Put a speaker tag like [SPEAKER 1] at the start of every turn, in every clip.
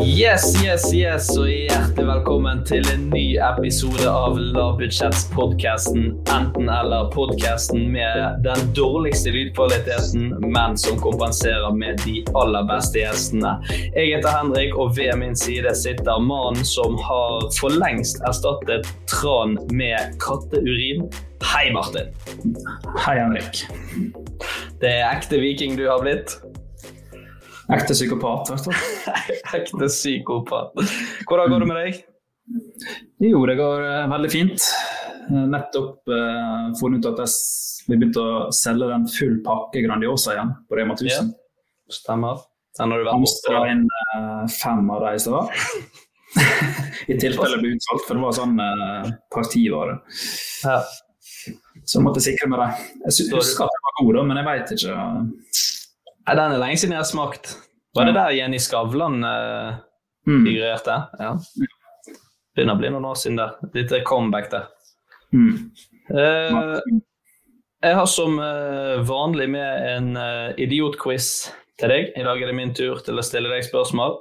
[SPEAKER 1] Yes, yes, yes, og hjertelig velkommen til en ny episode av Lavbudsjettspodkasten Enten-eller. Podkasten med den dårligste lydkvaliteten, men som kompenserer med de aller beste gjestene. Jeg heter Henrik, og ved min side sitter mannen som har for lengst erstattet tran med katteurin. Hei, Martin.
[SPEAKER 2] Hei, Henrik.
[SPEAKER 1] Det er ekte viking du har blitt.
[SPEAKER 2] Ekte psykopat, vet du.
[SPEAKER 1] Ekte psykopat. Hvordan går det med deg?
[SPEAKER 2] Jo, det går eh, veldig fint. Eh, Nettopp uh, funnet ut at jeg, vi begynte å selge den full pakke Grandiosa igjen på Rema 1000.
[SPEAKER 1] Stemmer. Den har du vært borte.
[SPEAKER 2] inn uh, fem av de som var. I tilfelle det ble utsolgt, for det var sånn uh, partivare.
[SPEAKER 1] Ja.
[SPEAKER 2] Så jeg måtte sikre meg det. Jeg husker at den var god, da, men jeg veit ikke.
[SPEAKER 1] Nei, Den er lenge siden jeg har smakt. Var det der Jenny Skavlan uh,
[SPEAKER 2] Mm.
[SPEAKER 1] figurerte? Ja. Begynner å bli noen år siden der. Litt comeback der.
[SPEAKER 2] Mm.
[SPEAKER 1] Uh, jeg har som uh, vanlig med en uh, idiotquiz til deg. I dag er det min tur til å stille deg spørsmål.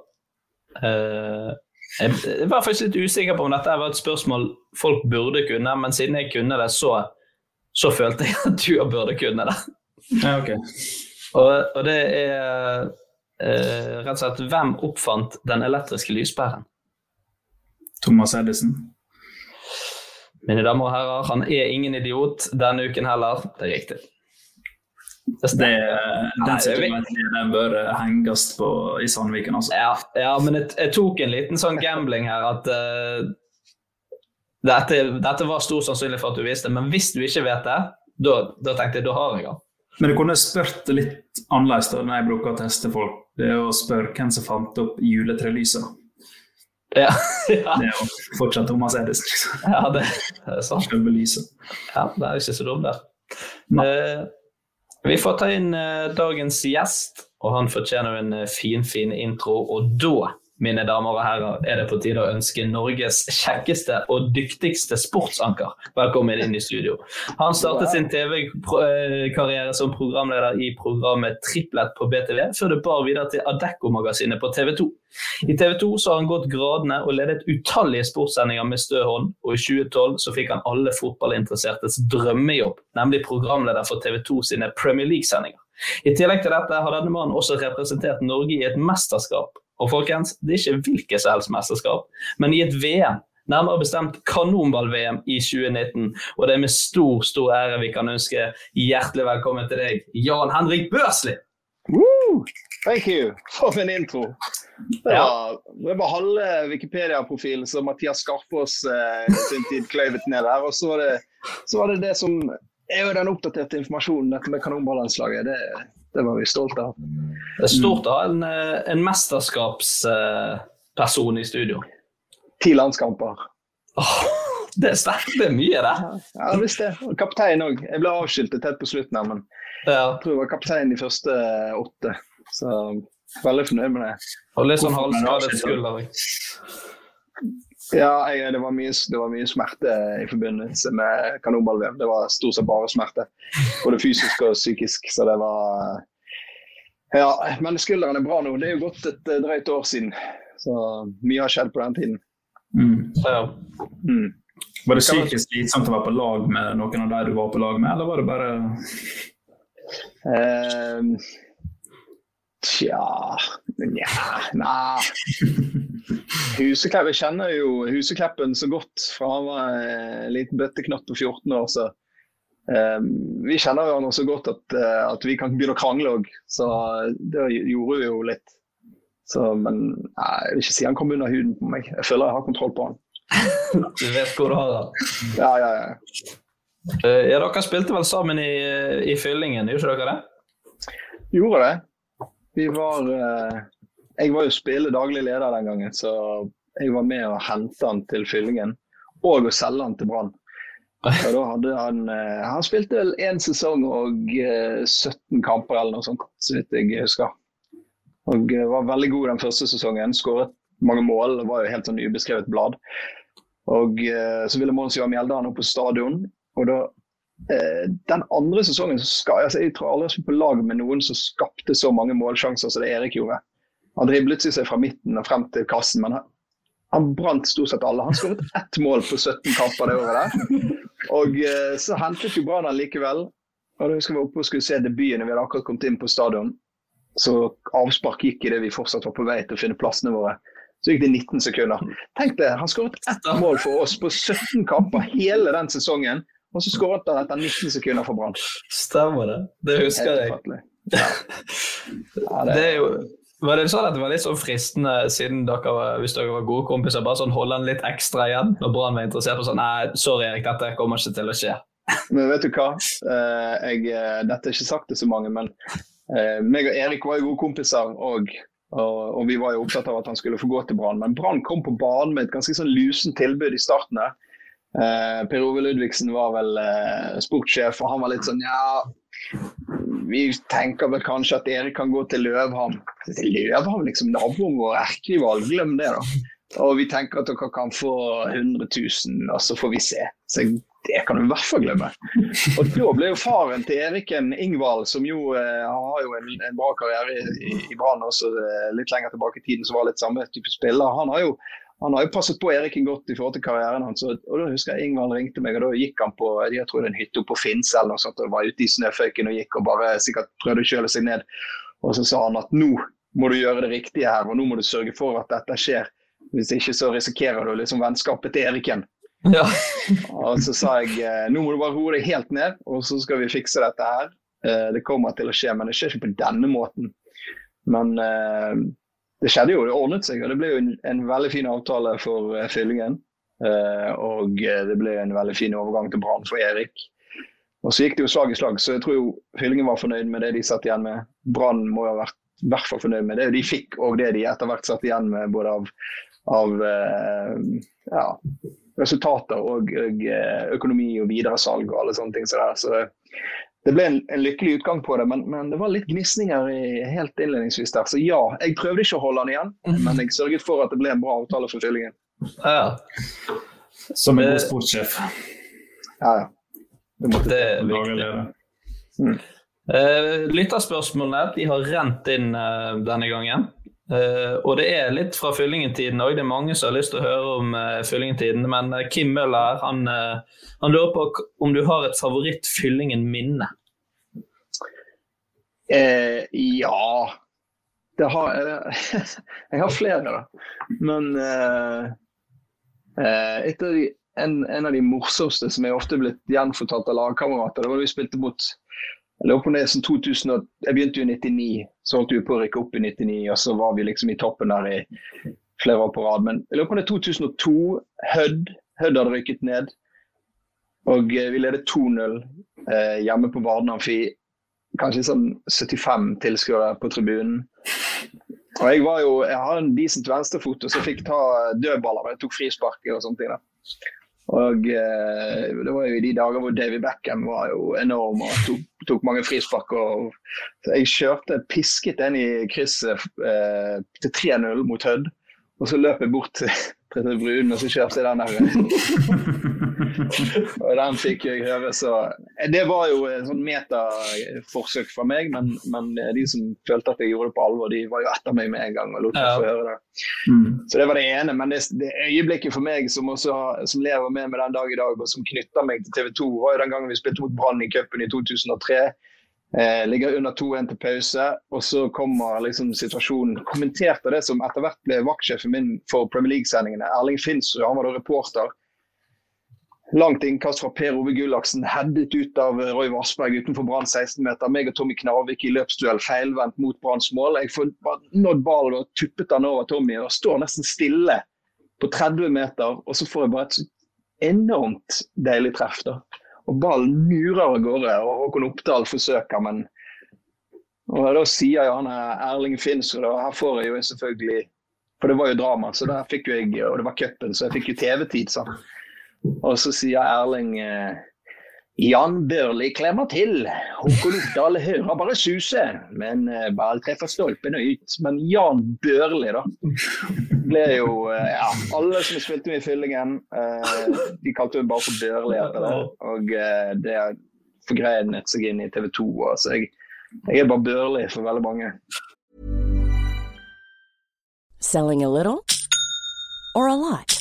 [SPEAKER 1] Uh, jeg, var faktisk litt usikker på om dette var et spørsmål folk burde kunne, men siden jeg kunne det, så, så følte jeg at du burde kunne det.
[SPEAKER 2] Ja, ok.
[SPEAKER 1] Og, og det er eh, rett og slett hvem oppfant den elektriske lyspæren?
[SPEAKER 2] Thomas Edison.
[SPEAKER 1] Mine damer og herrer, han er ingen idiot denne uken heller. Det er riktig. Det
[SPEAKER 2] Det.
[SPEAKER 1] Nei,
[SPEAKER 2] den, situasjonen, bør eh, henges på i Sandviken, altså.
[SPEAKER 1] Ja, ja men jeg, jeg tok en liten sånn gambling her at uh, dette, dette var stor sannsynlig for at du visste, men hvis du ikke vet det, da tenkte jeg da har jeg den.
[SPEAKER 2] Men du kunne spurt litt annerledes da, når jeg bruker å teste folk. Det er å spørre hvem som fant opp juletrelyset.
[SPEAKER 1] Ja, ja,
[SPEAKER 2] Det er jo fortsatt Thomas Edison. liksom.
[SPEAKER 1] ja det, det er sant.
[SPEAKER 2] Selve lyset.
[SPEAKER 1] Ja, det er jo ikke så dumt.
[SPEAKER 2] Nei.
[SPEAKER 1] Eh, vi får ta inn eh, dagens gjest, og han fortjener en fin, fin intro. Og da, mine damer og herrer, er det på tide å ønske Norges kjekkeste og dyktigste sportsanker velkommen inn i studio. Han startet sin TV-karriere som programleder i programmet Triplet på BTV, før det bar videre til Adecco-magasinet på TV 2. I TV 2 så har han gått gradene og ledet utallige sportssendinger med stø hånd, og i 2012 så fikk han alle fotballinteressertes drømmejobb, nemlig programleder for TV 2 sine Premier League-sendinger. I tillegg til dette har denne mannen også representert Norge i et mesterskap. Og folkens, det er ikke hvilket som helst mesterskap, men i et VM. Nærmere bestemt kanonball-VM i 2019. Og det er med stor stor ære vi kan ønske hjertelig velkommen til deg, Jan Henrik Børsli.
[SPEAKER 3] Woo! Thank you for en intro. Det
[SPEAKER 1] Ja.
[SPEAKER 3] var, det var halve Wikipedia-profilen som Mathias Skarpaas eh, sin tid kløyvet ned der. Og så var, det, så var det det som er jo den oppdaterte informasjonen, dette med kanonballandslaget. Det, det var vi stolte av.
[SPEAKER 1] Det er stort å ha en, eh, en mesterskapsperson i studio.
[SPEAKER 3] Ti landskamper.
[SPEAKER 1] Oh, Det er sterkt. Det er mye, det.
[SPEAKER 3] Ja, visst det. Og kaptein òg. Jeg ble avskiltet helt på slutten her, men
[SPEAKER 1] Ja.
[SPEAKER 3] jeg tror jeg var kaptein de første åtte. Så veldig fornøyd med det.
[SPEAKER 1] Og litt sånn halvskadet skulder.
[SPEAKER 3] Ja, jeg, det, var mye, det var mye smerte i forbindelse med kanonball-VM. Det var stort sett bare smerte. Både fysisk og psykisk. Så det var Ja, men skulderen er bra nå. Det er jo gått et eh, drøyt år siden. Så mye har skjedd på den tiden.
[SPEAKER 2] Mm.
[SPEAKER 1] Ja.
[SPEAKER 3] Mm.
[SPEAKER 2] Var det psykisk slitsomt å være på lag med noen av de du var på lag med, eller var det bare
[SPEAKER 3] Eh, tja Nja, nei. Huseklepp, jeg kjenner jo Husekleppen så godt fra han var en liten bøtteknatt på 14 år. så um, Vi kjenner hverandre så godt at, eh, at vi kan begynne å krangle òg. Så det gjorde vi jo litt. Så, men nei, jeg vil ikke si han kom under huden på meg. Jeg føler jeg har kontroll på han.
[SPEAKER 1] Du vet hvor du har han?
[SPEAKER 3] Ja, ja, ja.
[SPEAKER 1] Uh, Ja, dere spilte vel sammen i, i Fyllingen, gjorde ikke dere det?
[SPEAKER 3] Gjorde det. Vi var eh, Jeg var jo spille daglig leder den gangen, så jeg var med å hente han til Fyllingen. Og å selge han til Brann. Da hadde han eh, Han spilte vel én sesong og eh, 17 kamper eller noe sånt, så vidt jeg husker. Og eh, var veldig god den første sesongen. Skåret mange mål. Det var jo helt sånn ubeskrevet blad. Og eh, så ville Mons Johan Mjelde han opp på stadion. Og da eh, den andre sesongen så skal, altså Jeg tror aldri jeg har spilt på lag med noen som skapte så mange målsjanser som det Erik gjorde. Han driblet seg fra midten og frem til kassen, men han, brant stort sett alle. Han skåret ett mål på 17 kamper det året der. Og eh, så hentet jo Brann likevel. Og da husker vi oppe og skulle se debuten. Vi hadde akkurat kommet inn på stadion. Så avspark gikk idet vi fortsatt var på vei til å finne plassene våre. Så gikk det 19 sekunder. Tenk det, han skåret ett mål for oss på 17 kamper hele den sesongen. Og så skåret han etter 19 sekunder for Brann.
[SPEAKER 1] Stemmer det. Det husker jeg.
[SPEAKER 3] Ja. Ja.
[SPEAKER 1] det... Det er jo var det sånn at det var litt sånn fristende, siden dere var, hvis dere var gode kompiser, bare sånn holde han litt ekstra igjen når Brann var interessert på sånn Nei, sorry Erik, dette kommer ikke til å skje.
[SPEAKER 3] Men vet du hva? Eh, jeg, eh, dette er ikke sagt til så mange, men eh, meg og Erik var jo gode kompiser og, og, og vi var jo opptatt av at han skulle få gå til Brann. Men Brann kom på banen med et ganske sånn lusent tilbud i starten per Ove Ludvigsen var vel sportssjef, og han var litt sånn ja vi tenker vel kanskje at Erik kan gå til Løvhamn. Løvhamn, liksom naboen vår, erkerival, glem det, da. Og vi tenker at dere kan få 100 000, og så får vi se. Så det kan du i hvert fall glemme. Og da ble jo faren til Eriken Ingvald, som jo eh, har jo en, en bra karriere i, i Brann også, eh, litt lenger tilbake i tiden, som var litt samme type spiller. Han har jo han har jo passet på Eriken godt i forhold til karrieren hans. Og, og da husker jeg Ingvald ringte meg, og da gikk han på jeg tror det er en hytte oppe på Finse eller noe sånt, og var ute i snøføyken og gikk og bare sikkert prøvde å kjøle seg ned. Og så sa han at nå må du gjøre det riktige her, og nå må du sørge for at dette skjer. Hvis ikke så risikerer du liksom vennskapet til Eriken.
[SPEAKER 1] Ja.
[SPEAKER 3] Og så sa jeg eh, nå må du bare roe deg helt ned, og så skal vi fikse dette her. Eh, Det kommer til å skje, men det skjer ikke på denne måten. Men eh, det skjedde jo, det ordnet seg. Og det ble jo en, en veldig fin avtale for eh, Fyllingen. Eh, og eh, det ble en veldig fin overgang til Brann for Erik. Og så gikk det jo slag i slag, så jeg tror jo Fyllingen var fornøyd med det de satt igjen med. Brann må jo ha vært i hvert fall fornøyd med det de fikk, og det de etter hvert satt igjen med både av, av eh, ja, resultater og, og økonomi og videresalg og alle sånne ting. Så, der. så det ble en, en lykkelig utgang på det, men, men det var litt gnisninger helt innledningsvis der. Så ja, jeg prøvde ikke å holde han igjen, men jeg sørget for at det ble en bra avtale for Fyllingen.
[SPEAKER 1] ja.
[SPEAKER 2] Som en god sportssjef.
[SPEAKER 3] Ja, ja. Det måtte
[SPEAKER 1] Det er viktig.
[SPEAKER 2] Mm.
[SPEAKER 1] Uh, lytterspørsmålene de har rent inn uh, denne gangen. Eh, og det er litt fra Fyllingen-tiden òg. Det er mange som har lyst til å høre om uh, Fyllingen-tiden. Men uh, Kim Møller han, han lurer på om du har et favoritt-Fyllingen-minne.
[SPEAKER 3] Eh, ja det har, Jeg har flere, da. Men et av de, en, en av de morsomste som er ofte blitt gjenfortalt av lagkamerater, det var da vi spilte mot jeg lå på ned 2000, og jeg begynte jo i 99, så holdt vi på å rykke opp i 99, og så var vi liksom i toppen der i flere år på rad. Men jeg lå på det 2002, Hødd. Hødd hadde rykket ned. Og eh, vi ledet 2-0 eh, hjemme på Varden Amfi. Kanskje sånn 75 tilskuere på tribunen. Og jeg var jo, jeg har en decent venstrefot, og så fikk ta dødballer. Jeg tok frispark og sånne ting. da. Og eh, Det var jo i de dager hvor Davy Beckham var jo enorm og tok, tok mange frispark. Og, jeg kjørte pisket den i krysset eh, til 3-0 mot Hødd. Og så løp jeg bort til Petter Brun og så kjørte jeg den der. og den fikk jeg høre, så Det var jo et sånn metaforsøk fra meg, men, men, de som følte at jeg gjorde det på alvor, de var jo etter meg med en gang og lot meg få høre det. Mm. Så det var det ene. Men det, det øyeblikket for meg som, også, som lever med meg den dag i dag, og som knytter meg til TV 2, var jo den gangen vi spilte mot Brann i cupen i 2003. Eh, ligger under 2-1 til pause, og så kommer liksom situasjonen. Kommenterte det som etter hvert ble vaktsjefen min for Premier League-sendingene. Erling Finnsrud, han var da reporter. Langt innkast fra Per Ove Gullaksen, headet ut av Roy Vassberg utenfor Brann 16-meter. Meg og Tommy Knarvik i løpsduell feilvendt mot Branns mål. Jeg får nådd ballen og tuppet den over Tommy og står nesten stille på 30 meter. Og så får jeg bare et enormt deilig treff. da. Og ballen murer av gårde. og Håkon Oppdal forsøker, men og Da sier jo han Erling Finnsrud, og her får jeg jo selvfølgelig For det var jo drama, så der fikk jo jeg, og det var cupen, så jeg fikk jo TV-tid. sånn. Og så sier Erling eh, Jan Børli klemmer til. Håkon Oppdal hører bare suset. men eh, ball treffer stolpen og ut. Men Jan Børli, da. Ble jo eh, Ja, alle som spilte med i Fyllingen, de kalte hun bare for Børli. Og det forgreinet seg inn i TV 2. Så jeg, jeg er bare Børli for veldig mange.
[SPEAKER 4] Selling a little or a lot?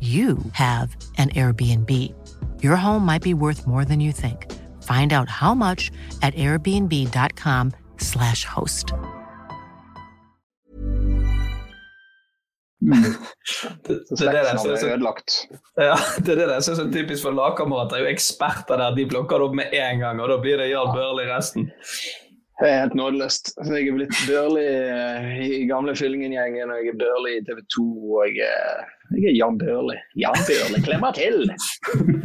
[SPEAKER 5] you have an Airbnb. Your home might be worth more than you think. Find out how much at airbnb.com/slash host.
[SPEAKER 1] Mm. det, det, er det, ja, det er det jeg syns er typisk for lagkamerater. er jo eksperter der. De plukker det opp med en gang, og da blir det Jarl Børli resten.
[SPEAKER 3] Det er helt nådeløst. Jeg er blitt dørlig eh, i gamle Fyllingen-gjengen, og jeg er Børli i TV 2. Og jeg er, jeg er Jan Børli. Jan Børli, klemmer til!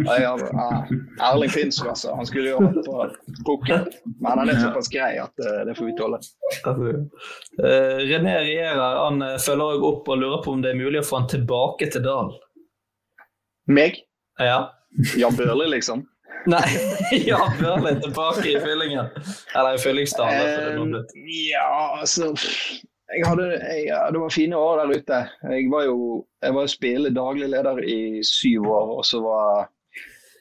[SPEAKER 3] Ah, Erling Finnsrud, altså. Han skulle jo hatt på pukken. Men han er såpass grei at uh, det får vi tåle.
[SPEAKER 1] Uh, René Rierer han følger òg opp og lurer på om det er mulig å få han tilbake til Dalen.
[SPEAKER 3] Meg?
[SPEAKER 1] Ja.
[SPEAKER 3] Jan Børli, liksom?
[SPEAKER 1] Nei, Jan Børli tilbake i fyllingen. Eller i fyllingsdalen.
[SPEAKER 3] Uh, ja, altså hadde, jeg, Det var fine år der ute. Jeg var jo jeg var spille daglig leder i syv år, og så var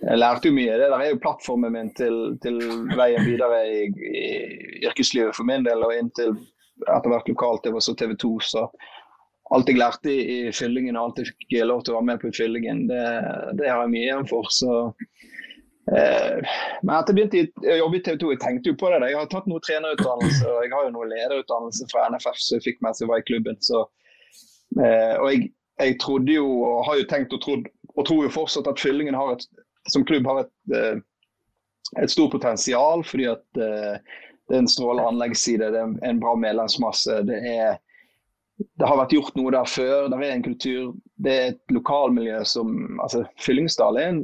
[SPEAKER 3] jeg lærte jo mye. Det der er jo plattformen min til, til veien videre i, i, yrkeslivet for min del, og inntil etter hvert lokalt. Det var så TV 2, så alt jeg lærte i, i fyllingen, og alt jeg fikk lov til å være med på i fyllingen, det, det har jeg mye igjen for. Så Eh, men etter jeg begynte å jobbe i TV 2, jeg tenkte jo på det. Jeg har tatt noe trenerutdannelse og jeg har jo noe lederutdannelse fra NFF som jeg fikk med jeg var i klubben. Så, eh, og jeg, jeg, trodde jo, og har jo tenkt og trodd, og tror jo fortsatt at Fyllingen har et, som klubb har et, eh, et stort potensial. Fordi at det er en strålende anleggsside, det er en bra medlemsmasse. det er det har vært gjort noe der før. Det er en kultur. Det er et lokalmiljø som altså Fyllingsdal er en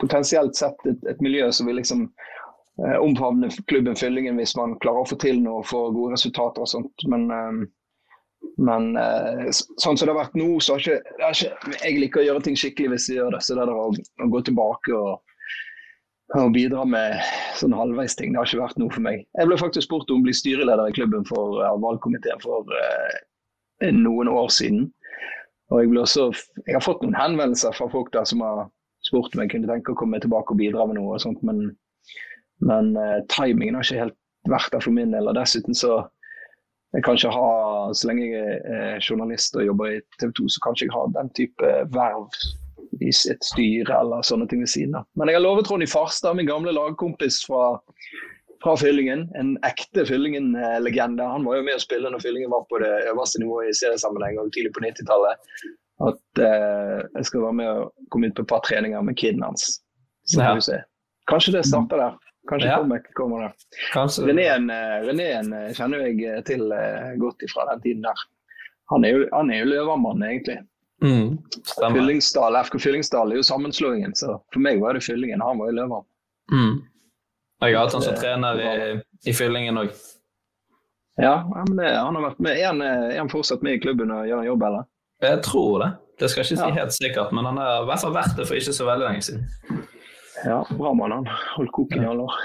[SPEAKER 3] potensielt sett et, et miljø som vil liksom eh, omfavne klubben Fyllingen hvis man klarer å få til noe og få gode resultater og sånt. Men, eh, men eh, sånn som det har vært nå, så har ikke, har ikke, Jeg liker å gjøre ting skikkelig hvis jeg gjør det. Så det der å, å gå tilbake og, og bidra med sånn halvveisting, det har ikke vært noe for meg. Jeg ble faktisk spurt om å bli styreleder i klubben for uh, valgkomiteen for uh, noen år siden. Og jeg, også, jeg, har fått noen henvendelser fra folk der som har spurt om jeg kunne tenke å komme tilbake og bidra med noe. og sånt, Men, men uh, timingen har ikke helt vært der for min del. og Dessuten så jeg kan ikke ha, Så lenge jeg er journalist og jobber i TV 2, så kan ikke jeg ha den type verv i et styre eller sånne ting ved siden av. Men jeg har lovet Ronny Farstad, min gamle lagkompis fra, fra Fyllingen, en ekte Fyllingen-legende. Han var jo med å spille når Fyllingen var på det øverste nivået i seriesammenheng og tidlig på 90-tallet at eh, jeg skal være med og komme ut på et par treninger med kiden hans. Så får vi se. Kanskje det starter der. Kanskje ja. Kommer der. Reneen eh, eh, kjenner jeg eh, til godt fra den tiden der. Han er jo, han er jo Løvermann, egentlig. Mm, Fyllingsdal, FK Fyllingsdal er jo sammenslåingen, så for meg var det Fyllingen. Han var jo Løvermann. Mm.
[SPEAKER 1] Jeg har hatt han som trener i, i Fyllingen òg.
[SPEAKER 3] Ja, men det, han har vært med. Er han fortsatt med i klubben og gjør en jobb, eller?
[SPEAKER 1] Jeg tror det. Det skal jeg ikke si helt sikkert, men han har i hvert fall vært det for ikke så veldig lenge siden.
[SPEAKER 3] Ja, bra mann. Han holdt koken i alle år.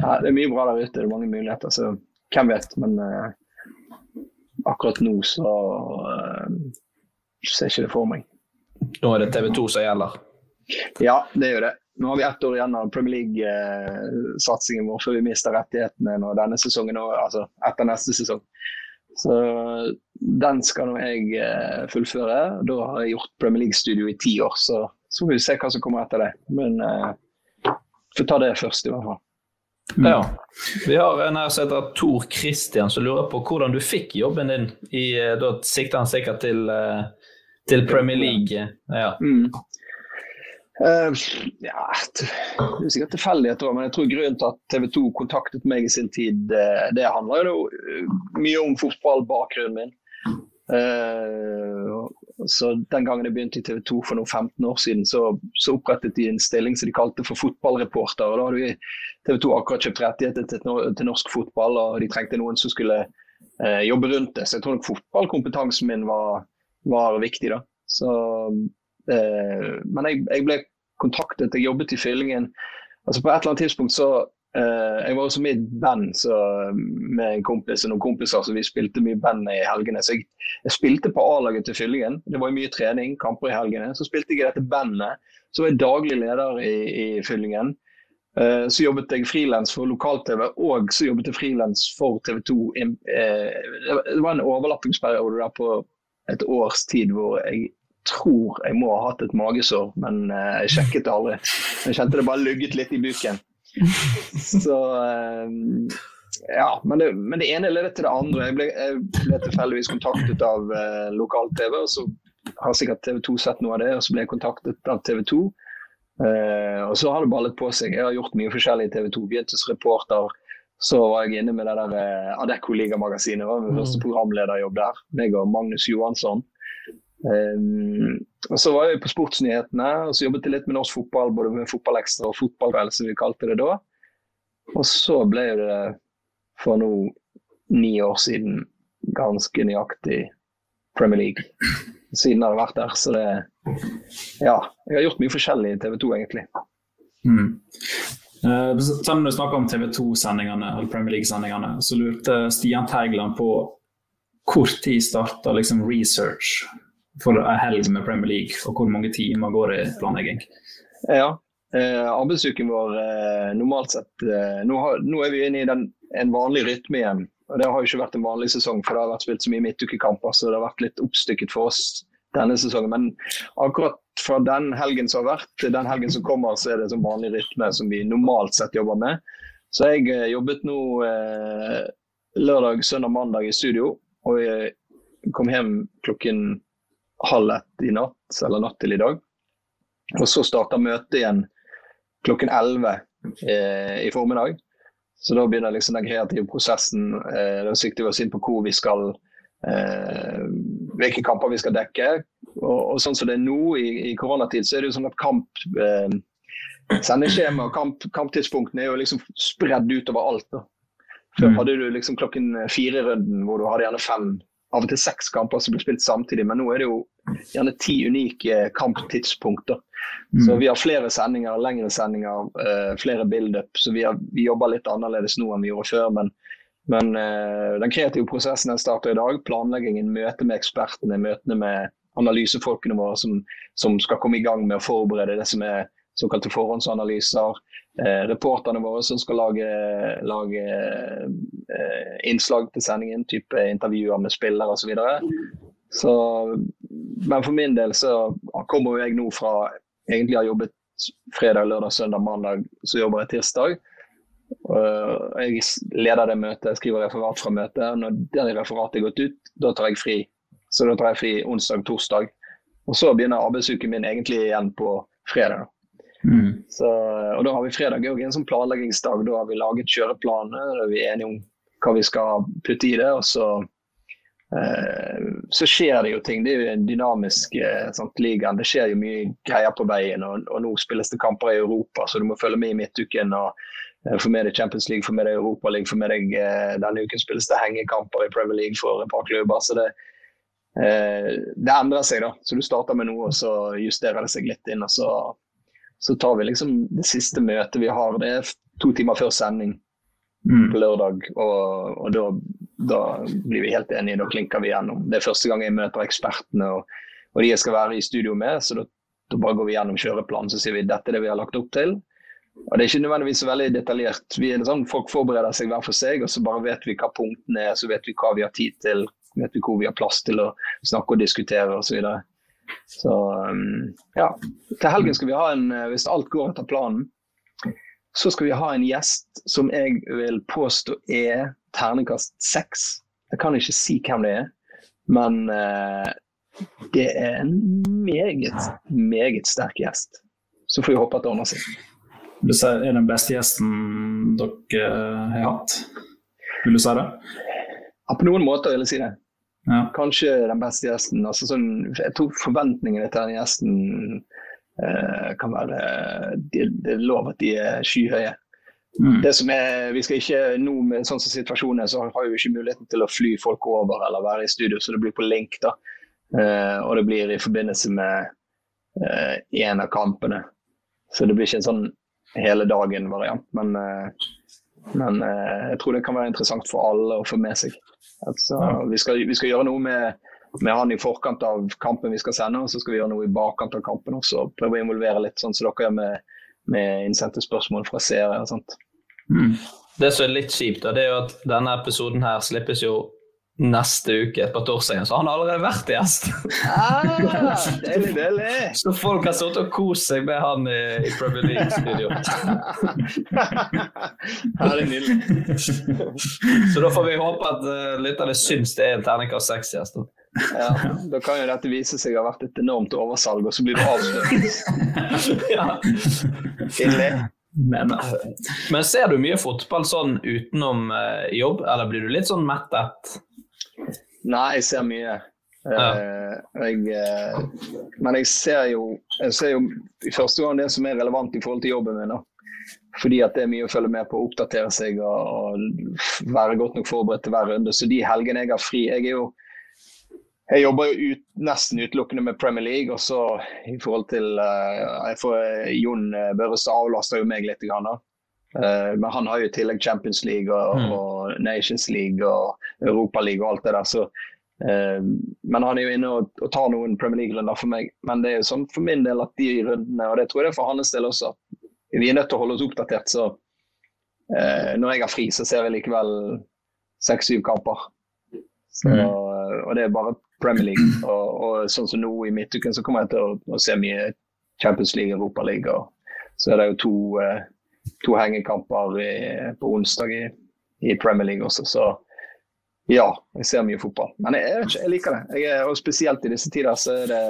[SPEAKER 3] Ja, det er mye bra der ute, det er mange muligheter. Så hvem vet. Men uh, akkurat nå så uh, ser jeg ikke det for meg.
[SPEAKER 1] Nå er det TV 2 som gjelder?
[SPEAKER 3] Ja, det er jo det. Nå har vi ett år igjen av Premier League-satsingen vår før vi mister rettighetene når denne sesongen, altså etter neste sesong. Så den skal nå jeg eh, fullføre. Da har jeg gjort Premier League-studio i ti år, så så får vi se hva som kommer etter det. Men uh, får ta det først, i hvert fall.
[SPEAKER 1] Mm. Ja. Vi har en her som heter Tor Christian, som lurer på hvordan du fikk jobben din. I, eh, da sikter han sikkert til, til Premier League. Ja. Mm.
[SPEAKER 3] Uh, ja, det er sikkert tilfeldigheter, men jeg tror grunnen til at TV 2 kontaktet meg i sin tid, det, det handler jo eh, mye om fotballbakgrunnen min. Uh, så Den gangen jeg begynte i TV 2 for noen 15 år siden, så, så opprettet de en stilling som de kalte for fotballreporter. og Da hadde vi TV 2 akkurat kjøpt rettigheter til, til, norsk fotball, og de trengte noen som skulle uh, jobbe rundt det. Så jeg tror nok fotballkompetansen min var, var viktig. da. Så uh, men jeg, jeg, ble kontaktet, jeg jobbet i Fyllingen. Altså På et eller annet tidspunkt så uh, Jeg var også med i et band så, med en kompis og noen kompiser, så vi spilte mye band i helgene. Så jeg, jeg spilte på A-laget til Fyllingen. Det var mye trening, kamper i helgene. Så spilte jeg i dette bandet. Så var jeg daglig leder i, i Fyllingen. Uh, så jobbet jeg frilans for lokal-TV, og så jobbet jeg frilans for TV 2. Uh, det var en overlappingsperiode der på et års tid hvor jeg tror jeg må ha hatt et magesår, men uh, jeg sjekket det aldri. Jeg kjente det bare lugget litt i buken. Så uh, ja, men det, men det, ene ledet til det andre. Jeg ble, jeg ble tilfeldigvis kontaktet av uh, lokal-TV, og så har sikkert TV 2 sett noe av det, og så ble jeg kontaktet av TV 2. Uh, og så har det ballet på seg. Jeg har gjort mye forskjellig i TV 2. Begynte som reporter, så var jeg inne med det der eh, Adecco Liga-magasinet. var Min første programlederjobb der. Meg og Magnus Johansson. Um, Så var jeg på Sportsnyhetene, og så jobbet jeg litt med norsk fotball, både med Fotballekstra og Fotballkveld, som vi kalte det da. Og så ble det for nå ni år siden ganske nøyaktig Premier League. Siden jeg har vært der. Så det Ja. Jeg har gjort mye forskjellig i TV 2, egentlig.
[SPEAKER 2] Mm. Uh, om du snakker om TV 2-sendingene, eller Premier League-sendingene, så lurte Stian Teigland på hvor tid starta liksom research for en helg med Premier League, og hvor mange timer går det i planlegging?
[SPEAKER 3] Ja, eh, arbeidsuken vår eh, normalt sett eh, nå, har, nå, er vi inne i den, en vanlig rytme igjen. og Det har jo ikke vært en vanlig sesong, for det har vært spilt så mye midtukekamper, så det har vært litt oppstykket for oss denne sesongen. Men akkurat fra den helgen som har vært til den helgen som kommer, så er det en vanlig rytme som vi normalt sett jobber med. Så jeg eh, jobbet nå eh, lørdag, søndag, mandag i studio. Og jeg kom hjem klokken halv ett i natt, eller natt til i dag. Og så starter møtet igjen klokken 11 eh, i formiddag. Så da begynner liksom den kreative prosessen. Eh, da sikter vi oss inn på hvor vi skal eh, Hvilke kamper vi skal dekke. Og, og, sånn som det er nå i, i koronatid, så er det jo sånn at kamp eh, Sendeskjema og kamp, kamptidspunktene er jo liksom spredd utover alt. da. Før mm. hadde du liksom klokken fire-runden hvor du hadde gjerne fem av og til seks kamper som ble spilt samtidig, men nå er det jo gjerne ti unike kamptidspunkter. Mm. Så vi har flere sendinger, lengre sendinger, uh, flere build-up. Så vi, har, vi, jobber litt annerledes nå enn vi gjorde før. Men, men uh, den kreative prosessen starter i dag. Planleggingen, møte med ekspertene, møtene med analysefolkene våre som, som skal komme i gang med å forberede det som er såkalte forhåndsanalyser. Eh, reporterne våre som skal lage, lage eh, innslag til sendingen, type intervjuer med spillere osv. Så men for min del så kommer jeg nå fra egentlig har jobbet fredag, lørdag, søndag, mandag, så jobber jeg tirsdag. Jeg leder det møtet, skriver referat fra møtet. Når det referatet er gått ut, da tar jeg fri. Så da tar jeg fri onsdag, torsdag. Og så begynner arbeidsuken min egentlig igjen på fredag. Mm. Så, og da har vi fredag òg en sånn planleggingsdag. Da har vi laget kjøreplaner, da er vi enige om hva vi skal putte i det. og så, så skjer det jo ting. Det er jo en dynamisk eh, sånt, ligaen. Det skjer jo mye greier på veien. Og, og, nå spilles det kamper i Europa, så du må følge med i midtuken. og eh, Få med deg Champions League, få med deg Europa League, få med deg eh, denne uken spilles det hengekamper i Premier League for et par klubber. så det eh, det endrer seg, da. Så du starter med noe, og så justerer det seg litt inn. og så så tar vi liksom det siste møtet vi har, det er to timer før sending mm. på lørdag. Og, og da, da, blir vi helt enige, da klinker vi gjennom. Det er første gang jeg møter ekspertene og, og de jeg skal være i studio med. Så da, da bare går vi gjennom kjøreplanen så sier vi dette er det vi har lagt opp til. Og Det er ikke nødvendigvis så veldig detaljert. Vi er sånn, Folk forbereder seg hver for seg, og så bare vet vi hva punktene er, så vet vi hva vi har tid til, vet vi hvor vi har plass til å snakke og diskutere osv. Så så ja. Til helgen skal vi ha en, eh, hvis alt går etter planen, så skal vi ha en gjest som jeg vil påstå er terningkast seks. Jeg kan ikke si hvem det er, men uh, det er en meget, meget sterk gjest. Så får vi håpe at det ordner seg.
[SPEAKER 2] Du sier er den beste gjesten dere eh, har hatt? Vil du si det?
[SPEAKER 3] Ja, på noen måter vil jeg si det. Ja. Kanskje den beste gjesten. Altså sånn, jeg tror forventningene til den gjesten eh, kan være Det er lov at de er skyhøye. Mm. Det som er, vi skal ikke, nå med sånn som situasjonen så har vi ikke muligheten til å fly folk over eller være i studio, så det blir på link. da. Eh, og det blir i forbindelse med eh, en av kampene. Så det blir ikke en sånn hele dagen-variant. Men, eh, men eh, jeg tror det kan være interessant for alle å få med seg. Altså, vi, skal, vi, skal, gjøre noe med, med, han i forkant av kampen vi skal sende, og så skal vi gjøre noe i bakkant av kampen også. Prøve å involvere litt, sånn som dere gjør med, med innsendte spørsmål fra seere. og sånt.
[SPEAKER 1] Mm. Det som er litt kjipt, det er jo at denne episoden her slippes jo neste uke, på torsdagen, så han har allerede vært gjest.
[SPEAKER 3] Ah, deilig, deilig.
[SPEAKER 1] Så folk har sittet og kost seg med han i, i Premier League-studio.
[SPEAKER 3] ja, det er nydelig.
[SPEAKER 1] så da får vi håpe at uh, lytterne syns det er en terningkast seks-gjest.
[SPEAKER 3] Ja, da kan jo dette vise seg å ha vært et enormt oversalg, og så blir det avslørt. ja.
[SPEAKER 2] Men,
[SPEAKER 1] Men ser du mye fotball sånn utenom uh, jobb, eller blir du litt sånn mettet?
[SPEAKER 3] Nei, jeg ser mye. Ja. Uh, jeg, uh, men jeg ser, jo, jeg ser jo i første gang det som er relevant i forhold til jobben min. Da. Fordi at det er mye å følge med på, oppdatere seg og, og være godt nok forberedt til hver runde. Så de helgene jeg har fri Jeg er jo jeg jobber jo ut, nesten utelukkende med Premier League. og så i forhold til uh, får, Jon Børrestad avlaster jo meg litt. Grann, uh, men han har jo i tillegg Champions League og, mm. og, Nations League og Europa League og alt det der. så uh, Men han er jo inne og, og tar noen Premier League-runder for meg. Men det er jo sånn for min del at de rundene, og det tror jeg det er for hans del også, vi er nødt til å holde oss oppdatert. Så når jeg har fri, så ser jeg likevel seks-syv kamper. Så, mm. Og det er bare Premier League. Og, og sånn som nå i midtuken så kommer jeg til å, å se mye Champions League, Europa League. Og så er det jo to, eh, to hengekamper i, på onsdag i, i, Premier League også. Så ja, jeg ser mye fotball. Men jeg, jeg, jeg liker det. Jeg, og spesielt i disse tider så er det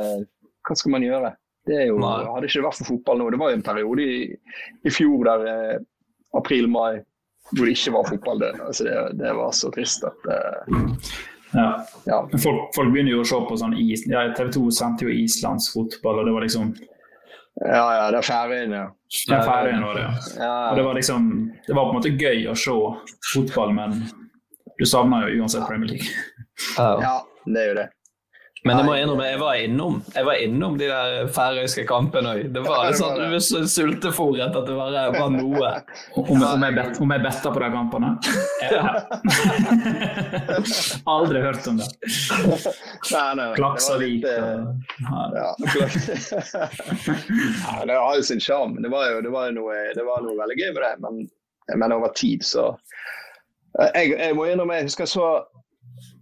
[SPEAKER 3] Hva skal man gjøre? Det er jo, hadde ikke vært for fotball nå. Det var jo en periode i, i fjor der eh, april-mai hvor det ikke var fotball. Det, altså det, det var så trist at uh,
[SPEAKER 2] ja. ja. Folk, folk, begynner jo å se på sånn is, ja, TV 2 sendte jo islandsk fotball, og det var liksom
[SPEAKER 3] Ja, ja, det er Færøyene. Ja.
[SPEAKER 2] Det er Færøyene var det, ja. Og det var liksom Det var på en måte gøy å se fotball, men du savner jo uansett Premier League.
[SPEAKER 3] Ja, det er jo det.
[SPEAKER 1] Men jeg må innrømme, jeg var innom jeg var innom de der færøyske kampene òg. Det var litt sånn, du sultefòret at det var, var noe.
[SPEAKER 2] Om, om, jeg bet, om jeg betta på de kampene? Ja. Aldri hørt om det. Klaksavik og
[SPEAKER 3] ja. ja, Det har jo sin sjarm. Det, var jo, det, var noe, det var noe veldig gøy med det. Men, men over tid så jeg, jeg må innrømme, jeg husker så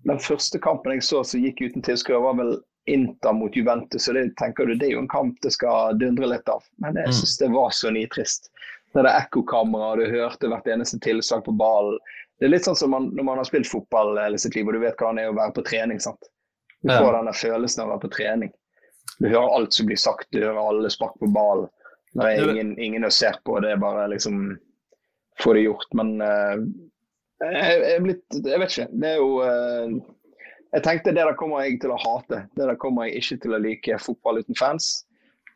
[SPEAKER 3] den første kampen jeg så som gikk uten tilskuere, var vel Inter mot Juventus. og det tenker du, det er jo en kamp det skal dundre litt av. Men jeg mm. syns det var så nitrist. Når det er ekkokamera, du hørte hvert eneste tilsag på ballen. Det er litt sånn som man, når man har spilt fotball hele sitt liv og du vet hvordan det er å være på trening. sant? Du får ja. denne følelsen av å være på trening. Du hører alt som blir sagt, du hører alle spark på ballen. Det er ingen, ingen å se på, det er bare liksom få det gjort. Men uh, jeg, jeg, blitt, jeg, vet ikke. Det er jo uh, Jeg tenkte det der kommer jeg til å hate. Det der kommer jeg ikke til å like fotball uten fans.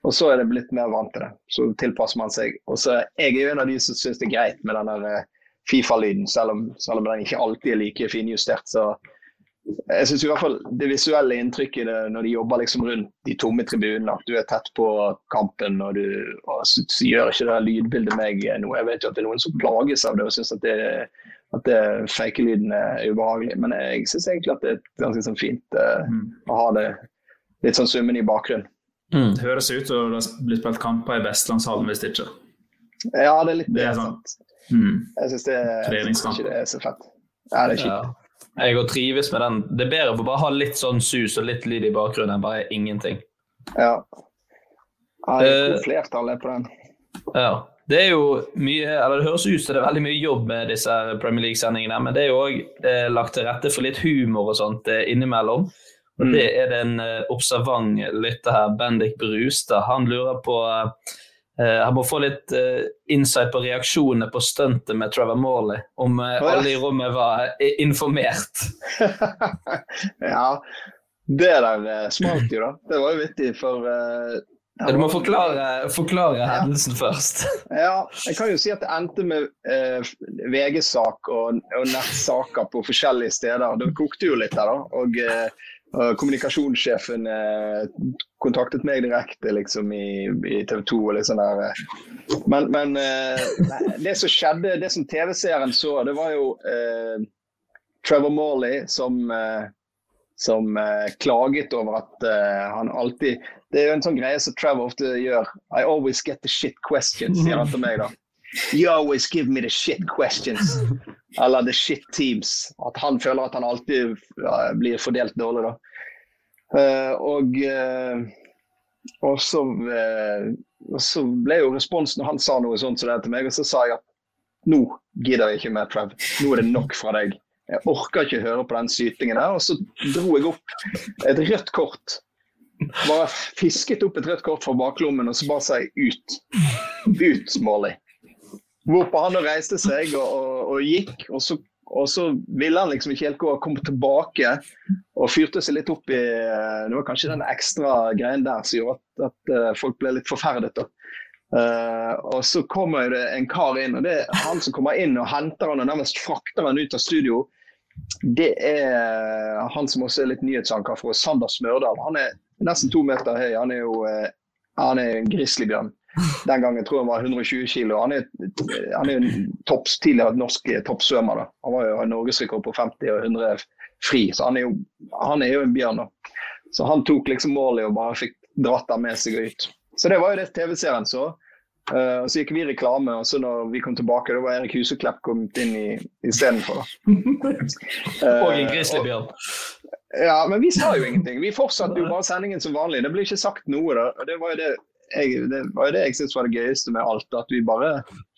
[SPEAKER 3] Og så er det blitt mer vant til det. Så tilpasser man seg. Og så Jeg er jo en av de som syns det er greit med den eh, Fifa-lyden, selv, selv, om den ikke alltid er like finjustert. Så jeg syns i hvert fall det visuelle inntrykket det, når de jobber liksom rundt de tomme tribunene, at du er tett på kampen og du og så, så gjør ikke det lydbildet meg noe. Jeg vet jo at det er noen som plages av det og syns at det er at det fake-lyden er ubehagelig. Men jeg syns egentlig at det er ganske sånn fint uh, mm. å ha det litt sånn summen i bakgrunnen.
[SPEAKER 2] Mm. Det høres ut som det har blitt spilt kamper i Vestlandshallen hvis ikke.
[SPEAKER 3] Ja, det er litt
[SPEAKER 2] det. Er sant. mm.
[SPEAKER 3] Jeg syns ikke det er så fett. Ja, det er kjipt. Ja.
[SPEAKER 1] Jeg òg trives med den. Det er bedre å bare ha litt sånn sus og litt lyd i bakgrunnen enn bare ingenting.
[SPEAKER 3] Ja. Jeg det er uh, flertallet på den.
[SPEAKER 1] Ja. Det er jo mye, eller det høres ut som det er veldig mye jobb med disse Premier League-sendingene, men det er jo òg eh, lagt til rette for litt humor og sånt eh, innimellom. Og Det mm. er det en eh, observant lytter her, Bendik Brustad. Han lurer på eh, Han må få litt eh, insight på reaksjonene på stuntet med Trevor Morley. Om eh, alle i rommet var informert.
[SPEAKER 3] ja, det der smalt jo, da. Det var jo vittig, for
[SPEAKER 1] du må forklare, forklare hendelsen først.
[SPEAKER 3] Ja, jeg kan jo si at det endte med eh, VG-sak og, og nettsaker på forskjellige steder. Det kokte jo litt der, da. Og, eh, og kommunikasjonssjefen eh, kontaktet meg direkte liksom, i, i TV 2. og litt sånn der. Eh. Men, men eh, det som skjedde, det som TV-seeren så, det var jo eh, Trevor Morley som som eh, klaget over at eh, han alltid Det er jo en sånn greie som Trevor ofte gjør. I always get the shit questions, sier han til meg, da. You always give me the shit questions. Eller the shit teams. At han føler at han alltid ja, blir fordelt dårlig, da. Uh, og, uh, så, uh, så, ble jo responsen når han sa noe sånt som det til meg, og så sa jeg at nå gidder jeg ikke mer, Trev. Nå er det nok fra deg. Jeg orker ikke høre på den sytingen der. Og så dro jeg opp et rødt kort. Bare fisket opp et rødt kort fra baklommen og så bare sa ut. Ut, Morley. Hvorpå han reiste seg og, og, og gikk, og så, og så, ville han liksom ikke helt gå og komme tilbake. Og fyrte seg litt opp i Det var kanskje den ekstra greien der som gjorde at, at uh, folk ble litt forferdet. Uh, og så kommer det en kar inn, og det er han som kommer inn og henter han og nærmest frakter han ut av studio. Det er han som også er litt nyhetsanker for Sander Smørdal. Han er nesten to meter høy. Han er jo uh, han er en grizzlybjørn. Den gangen tror jeg han var 120 kilo. Han er, han er en topps, tidligere norsk toppsvømmer. Da. Han var jo norgesrekord på 50 og 100 fri, så han er jo, han er jo en bjørn. Da. Så han tok liksom målet og bare fikk dratt den med seg ut. Så det var jo det TV-serien så. Uh, så gikk vi reklame, og så når vi kom tilbake, da var Erik Huseklepp kommet inn i, istedenfor.
[SPEAKER 1] uh, og en grizzlybjørn.
[SPEAKER 3] Ja, men vi sa jo ingenting. Vi fortsatte jo bare sendingen som vanlig. Det ble ikke sagt noe. da. Det var jo det jeg, det var jo det jeg syntes var det gøyeste med alt, at vi bare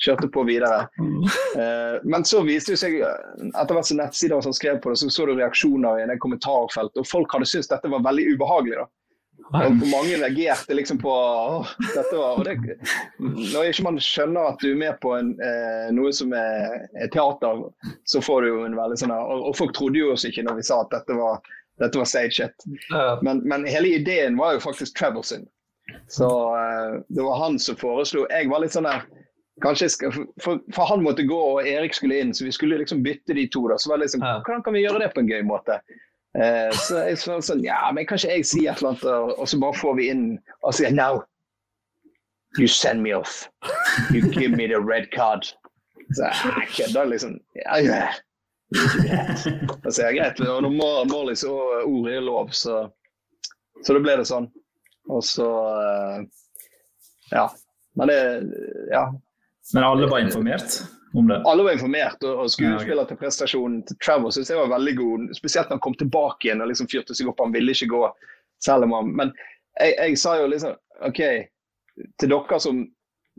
[SPEAKER 3] kjørte på videre. Uh, men så viste det seg, etter hvert som nettsider som skrev på det, så så du reaksjoner i det kommentarfeltet, og folk hadde syntes dette var veldig ubehagelig. da. Og mange reagerte liksom på åh, dette var, og det, Når ikke man skjønner at du er med på en, eh, noe som er, er, teater, så får du jo en veldig sånn og, og, folk trodde jo oss ikke når vi sa at dette var, dette var staged. Men, men, hele ideen var jo faktisk Trevor sin. Så uh, det var han som foreslo. Jeg var litt sånn der Kanskje skal, for, for, han måtte gå og Erik skulle inn, så vi skulle liksom bytte de to. da, så var det liksom, Hvordan kan vi gjøre det på en gøy måte? Uh, så jeg sa sånn, ja, men kanskje jeg sier et eller annet, og så bare får vi inn og sier now. You send me off. You give me the red card. Så jeg kødder liksom. Ja, ja. Da ser jeg greit. Og når Morley så ord er lov, så, så da ble det sånn. Og så eh, Ja. Men det Ja.
[SPEAKER 2] Men alle var informert? om det?
[SPEAKER 3] Alle var informert, og, og skuespillerprestasjonen til Trevor synes jeg var veldig god. Spesielt når han kom tilbake igjen og liksom fyrte seg opp. Han ville ikke gå selv om han Men jeg, jeg sa jo liksom OK, til dere som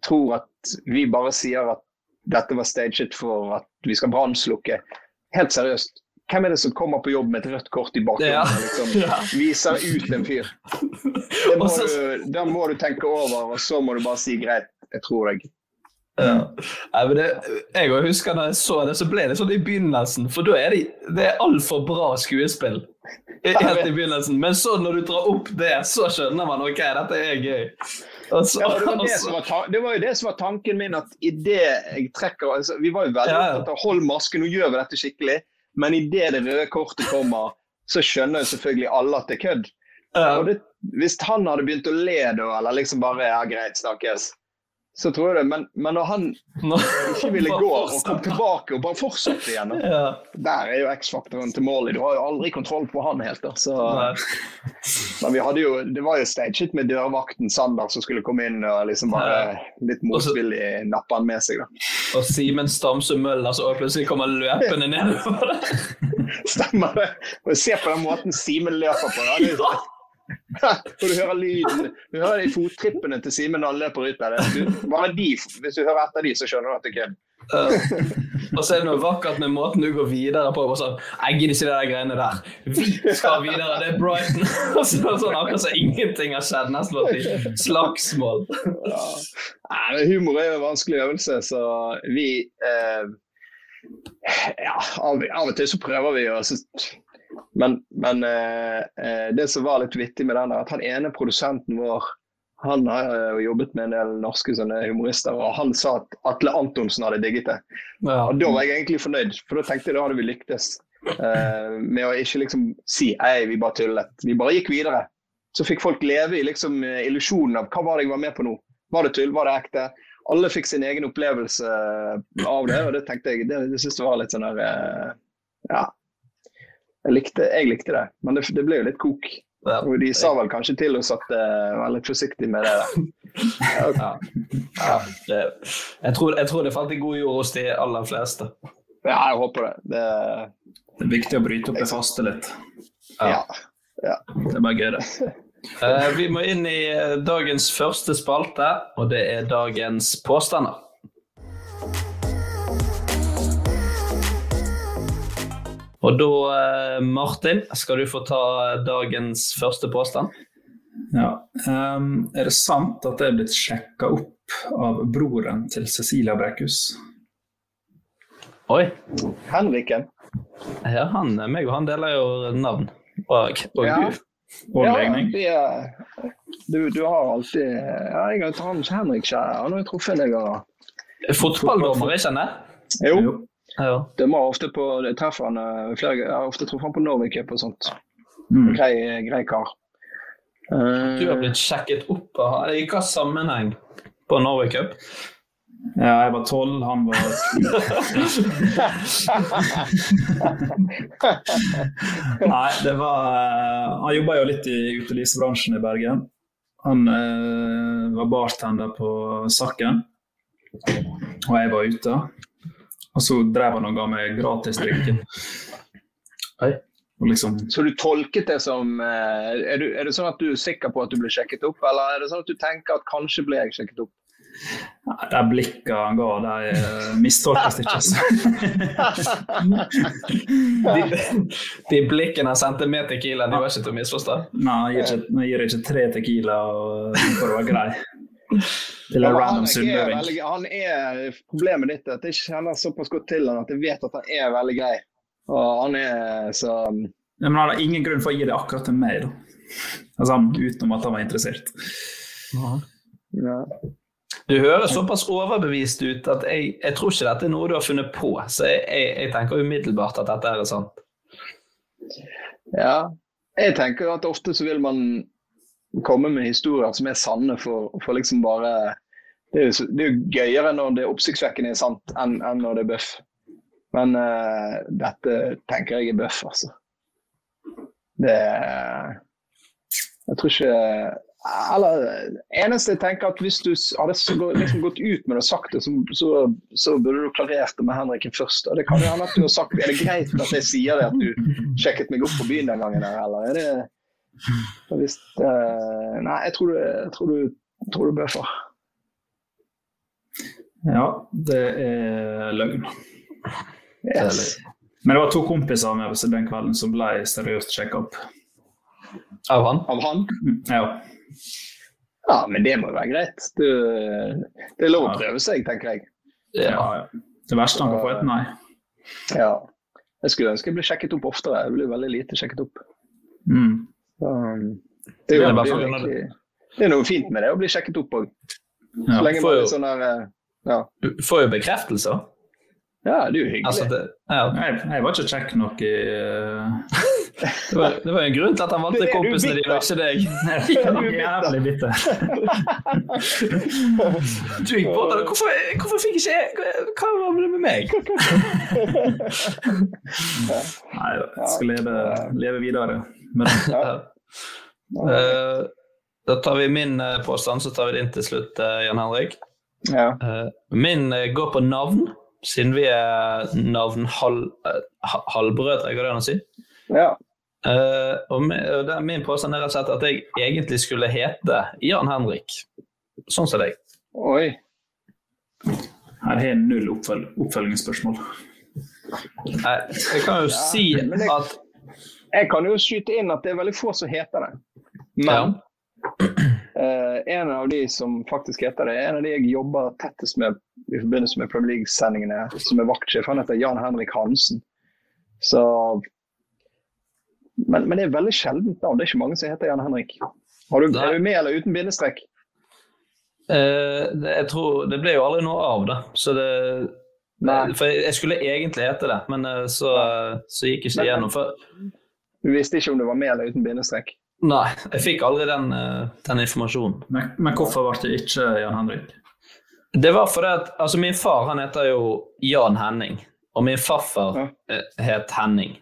[SPEAKER 3] tror at vi bare sier at dette var staged for at vi skal brannslukke. Helt seriøst, hvem er det som kommer på jobb med et rødt kort i bakgrunnen ja. og liksom ja. viser ut en fyr? Det må, du, det må du tenke over, og så må du bare si greit, jeg tror deg.
[SPEAKER 1] Ja. Nei, det, jeg husker når jeg så det, så ble det sånn i begynnelsen. For da er det, det er altfor bra skuespill. Helt i begynnelsen. Men så når du drar opp det, så skjønner man ok, dette er gøy.
[SPEAKER 3] Så, ja, det, var det, var, det, var jo det som var tanken min, at idet jeg trekker altså, Vi var jo veldig ja, opptatt av hold masken, nå gjør vi dette skikkelig. Men idet det røde kortet kommer, så skjønner jo selvfølgelig alle at det er kødd. Og hvis han hadde begynt å le da, eller liksom bare ja, greit, snakkes så tror jeg det. Men, men når han ikke ville gå og kom tilbake og bare fortsatte igjen ja. Der er jo X-faktoren til Morley. Du har jo aldri kontroll på han helt. Så, men vi hadde jo, det var jo staged med dørvakten Sander som skulle komme inn og liksom bare litt motvillig nappe han med seg. da.
[SPEAKER 1] Og Simen Stamsø Møller som plutselig kommer løpende nedover.
[SPEAKER 3] Stemmer det. Og Se på den måten Simen løper på. Det og du hører lyden. Du hører de fottrippene til Simen når han løper ut der. bare de, hvis du hører etter de, så skjønner du at det er kødd.
[SPEAKER 1] Uh, og så er det noe vakkert med måten du går videre på. Og sånn, jeg gidder ikke de der greiene der. Vi skal videre, det er Brighton. og så, sånn, Akkurat som ingenting har skjedd. Nesten vært i slagsmål.
[SPEAKER 3] ja. Nei, humor er jo en vanskelig øvelse, så vi eh, ja, av, av, og til så prøver vi å men, men eh, eh, det som var litt vittig med den, er at han ene produsenten vår han har jo jobbet med en del norske humorister, og han sa at Atle Antonsen hadde digget det. Ja. Og Da var jeg egentlig fornøyd, for da tenkte jeg da hadde vi lyktes. Eh, med å ikke liksom si ei, vi bare tullet. Vi bare gikk videre. Så fikk folk leve i liksom illusjonen av hva var det jeg var med på nå. Var det tull, var det ekte? Alle fikk sin egen opplevelse av det, og det tenkte jeg, det, det synes jeg var litt sånn der eh, Ja, jeg likte, jeg likte det, men det, det, ble jo litt kok. Ja. Og de sa vel kanskje til oss at uh, vær litt forsiktig med det.
[SPEAKER 1] ja. Ja, det jeg, tror, jeg, tror, det falt i god jord hos de aller fleste.
[SPEAKER 3] Ja, jeg håper det. Det,
[SPEAKER 2] det er viktig å bryte opp det faste litt.
[SPEAKER 3] Ja.
[SPEAKER 2] Det er bare gøy, det.
[SPEAKER 1] uh, vi må inn i eh, dagens første spalte, og det er dagens påstander. Og da, eh, Martin, skal du få ta dagens første påstand.
[SPEAKER 2] Ja. Um, er det sant at jeg er blitt sjekka opp av broren til Cecilia Brekkhus?
[SPEAKER 1] Oi.
[SPEAKER 3] Henriken.
[SPEAKER 1] Ja, han, meg og han deler jo navn. Og, og
[SPEAKER 3] Ja.
[SPEAKER 1] Og
[SPEAKER 3] Ja, er, du, du har alltid ja, Jeg har han Henrik Skjær, han har truffet deg.
[SPEAKER 1] Fotballdommer, ikke sant? det?
[SPEAKER 3] Jo.
[SPEAKER 1] Ja.
[SPEAKER 3] Dømmer ofte på Jeg treffer han eh, flere ganger. Jeg har ofte truffet han på Norway Cup og sånt.
[SPEAKER 2] Mm.
[SPEAKER 3] Grei, grei kar. Eh,
[SPEAKER 1] Du har blitt sjekket opp av. I hvilken sammenheng på Norway Cup?
[SPEAKER 2] Ja, jeg var tolv, han var Nei, det var eh, Han jobba jo litt i utelivsbransjen i Bergen. Han eh, var bartender på Sakken, og jeg var ute. Og så drev han og ga meg gratis drikke. Liksom
[SPEAKER 3] Så du tolket det som eh, er, du, er det sånn at du er sikker på at du ble sjekket opp, eller er det sånn at du tenker at kanskje ble jeg sjekket opp?
[SPEAKER 2] Nei, De blikkene han ga, de eh, mistolkes ikke.
[SPEAKER 1] De, de blikkene han sendte med Tequila, de var ikke til å misforstå?
[SPEAKER 2] Nei, jeg gir ikke, jeg gir ikke tre Tequila for å være grei. Til en
[SPEAKER 3] Ja,
[SPEAKER 2] random sunnmøring.
[SPEAKER 3] han er Problemet ditt er at jeg kjenner såpass godt til han at jeg vet at han er veldig grei. Og han er så
[SPEAKER 2] Ja, men han har ingen grunn for å gi det akkurat til meg, da. Altså, utenom at han var interessert.
[SPEAKER 3] ja.
[SPEAKER 1] Du høres såpass overbevist ut at jeg, jeg tror ikke dette er noe du har funnet på. Så jeg, jeg, jeg tenker umiddelbart at dette er sant.
[SPEAKER 3] Ja. Jeg tenker at ofte så vil man komme med historier som er sanne for, for liksom bare det er, jo, det er jo gøyere når det er oppsiktsvekkende sant enn, enn når det er bøff. Men uh, dette tenker jeg er bøff, altså. Det er- Jeg tror ikke Eller eneste jeg tenker at hvis du hadde liksom gått ut med det og sagt det, så, så, så burde du klarert det med Henriken først. Og det kan jo hende at du har sagt Er det greit at jeg sier det, at du sjekket meg opp på byen den gangen, eller er det hvis, eh, Nei, jeg tror du, jeg tror du, tror du bøffer.
[SPEAKER 2] Ja, det er løgn.
[SPEAKER 3] Yes.
[SPEAKER 2] Men det var to kompiser med oss den kvelden som ble seriøst sjekka opp.
[SPEAKER 1] Av han?
[SPEAKER 3] Av han?
[SPEAKER 2] Ja.
[SPEAKER 3] Ja, men det må jo være greit. Det, det er lov å prøve seg, tenker jeg.
[SPEAKER 2] Ja, ja. Det verste han kan få, er et nei.
[SPEAKER 3] Ja. Jeg skulle ønske jeg ble sjekket opp oftere. Jeg blir veldig lite sjekket opp.
[SPEAKER 2] Mm.
[SPEAKER 3] Så, um, det, er jo,
[SPEAKER 1] er
[SPEAKER 3] noe fint med det å bli sjekket opp òg.
[SPEAKER 1] Ja,
[SPEAKER 3] Så lenge
[SPEAKER 1] får
[SPEAKER 3] man
[SPEAKER 1] jo-
[SPEAKER 3] er sånn der eh, Ja,
[SPEAKER 1] Du får jo bekreftelser.
[SPEAKER 3] ja det er jo hyggelig.
[SPEAKER 1] Altså, det, ja.
[SPEAKER 2] Jeg, jeg var ikke kjekk nok i uh...
[SPEAKER 1] det, var, det var en grunn til at han valgte kompisene dine, og ikke deg.
[SPEAKER 2] Jævlig bitter.
[SPEAKER 1] Du gikk bort det hvorfor, hvorfor fikk ikke jeg Hva var det med meg?
[SPEAKER 2] Nei, jeg skal leve, leve videre. Men
[SPEAKER 1] Eh, da tar vi min eh, påstand, så tar vi din til slutt, eh, Jan Henrik.
[SPEAKER 3] Ja.
[SPEAKER 1] Uh, min går på navn, siden vi er navn-halvbrødre, går det an å si?
[SPEAKER 3] Ja.
[SPEAKER 1] Uh, og min, min påstand er rett og slett at jeg egentlig skulle hete Jan Henrik. Sånn som deg.
[SPEAKER 3] Oi.
[SPEAKER 2] her har jeg null oppføl oppfølgingsspørsmål.
[SPEAKER 1] Nei, jeg kan jo si
[SPEAKER 3] men
[SPEAKER 1] at
[SPEAKER 3] Jeg kan jo skyte inn at det er veldig få som heter det. Men eh, en av de som faktisk heter det, en av de jeg jobber tettest med i forbindelse med Premier League-sendingene, som er vaktsjef. Han heter Jan Henrik Hansen. Så men, men det er veldig sjeldent navn. Det er ikke mange som heter Jan Henrik. Har du, er du med eller uten bindestrek?
[SPEAKER 1] Eh, det, jeg tror, det ble jo aldri noe av det. Så det
[SPEAKER 3] Nei.
[SPEAKER 1] For jeg, jeg skulle egentlig hete det, men eh, så, så gikk ikke
[SPEAKER 3] Men-
[SPEAKER 1] igjennom. For,
[SPEAKER 3] Du visste ikke om du var med eller uten bindestrek?
[SPEAKER 1] nei, jeg fikk aldri den, eh, den informasjonen.
[SPEAKER 2] Men, men hvorfor ble det ikke Jan Henrik?
[SPEAKER 1] Det var fordi at altså Min far han heter jo Jan Henning, og min farfar ja. het Henning.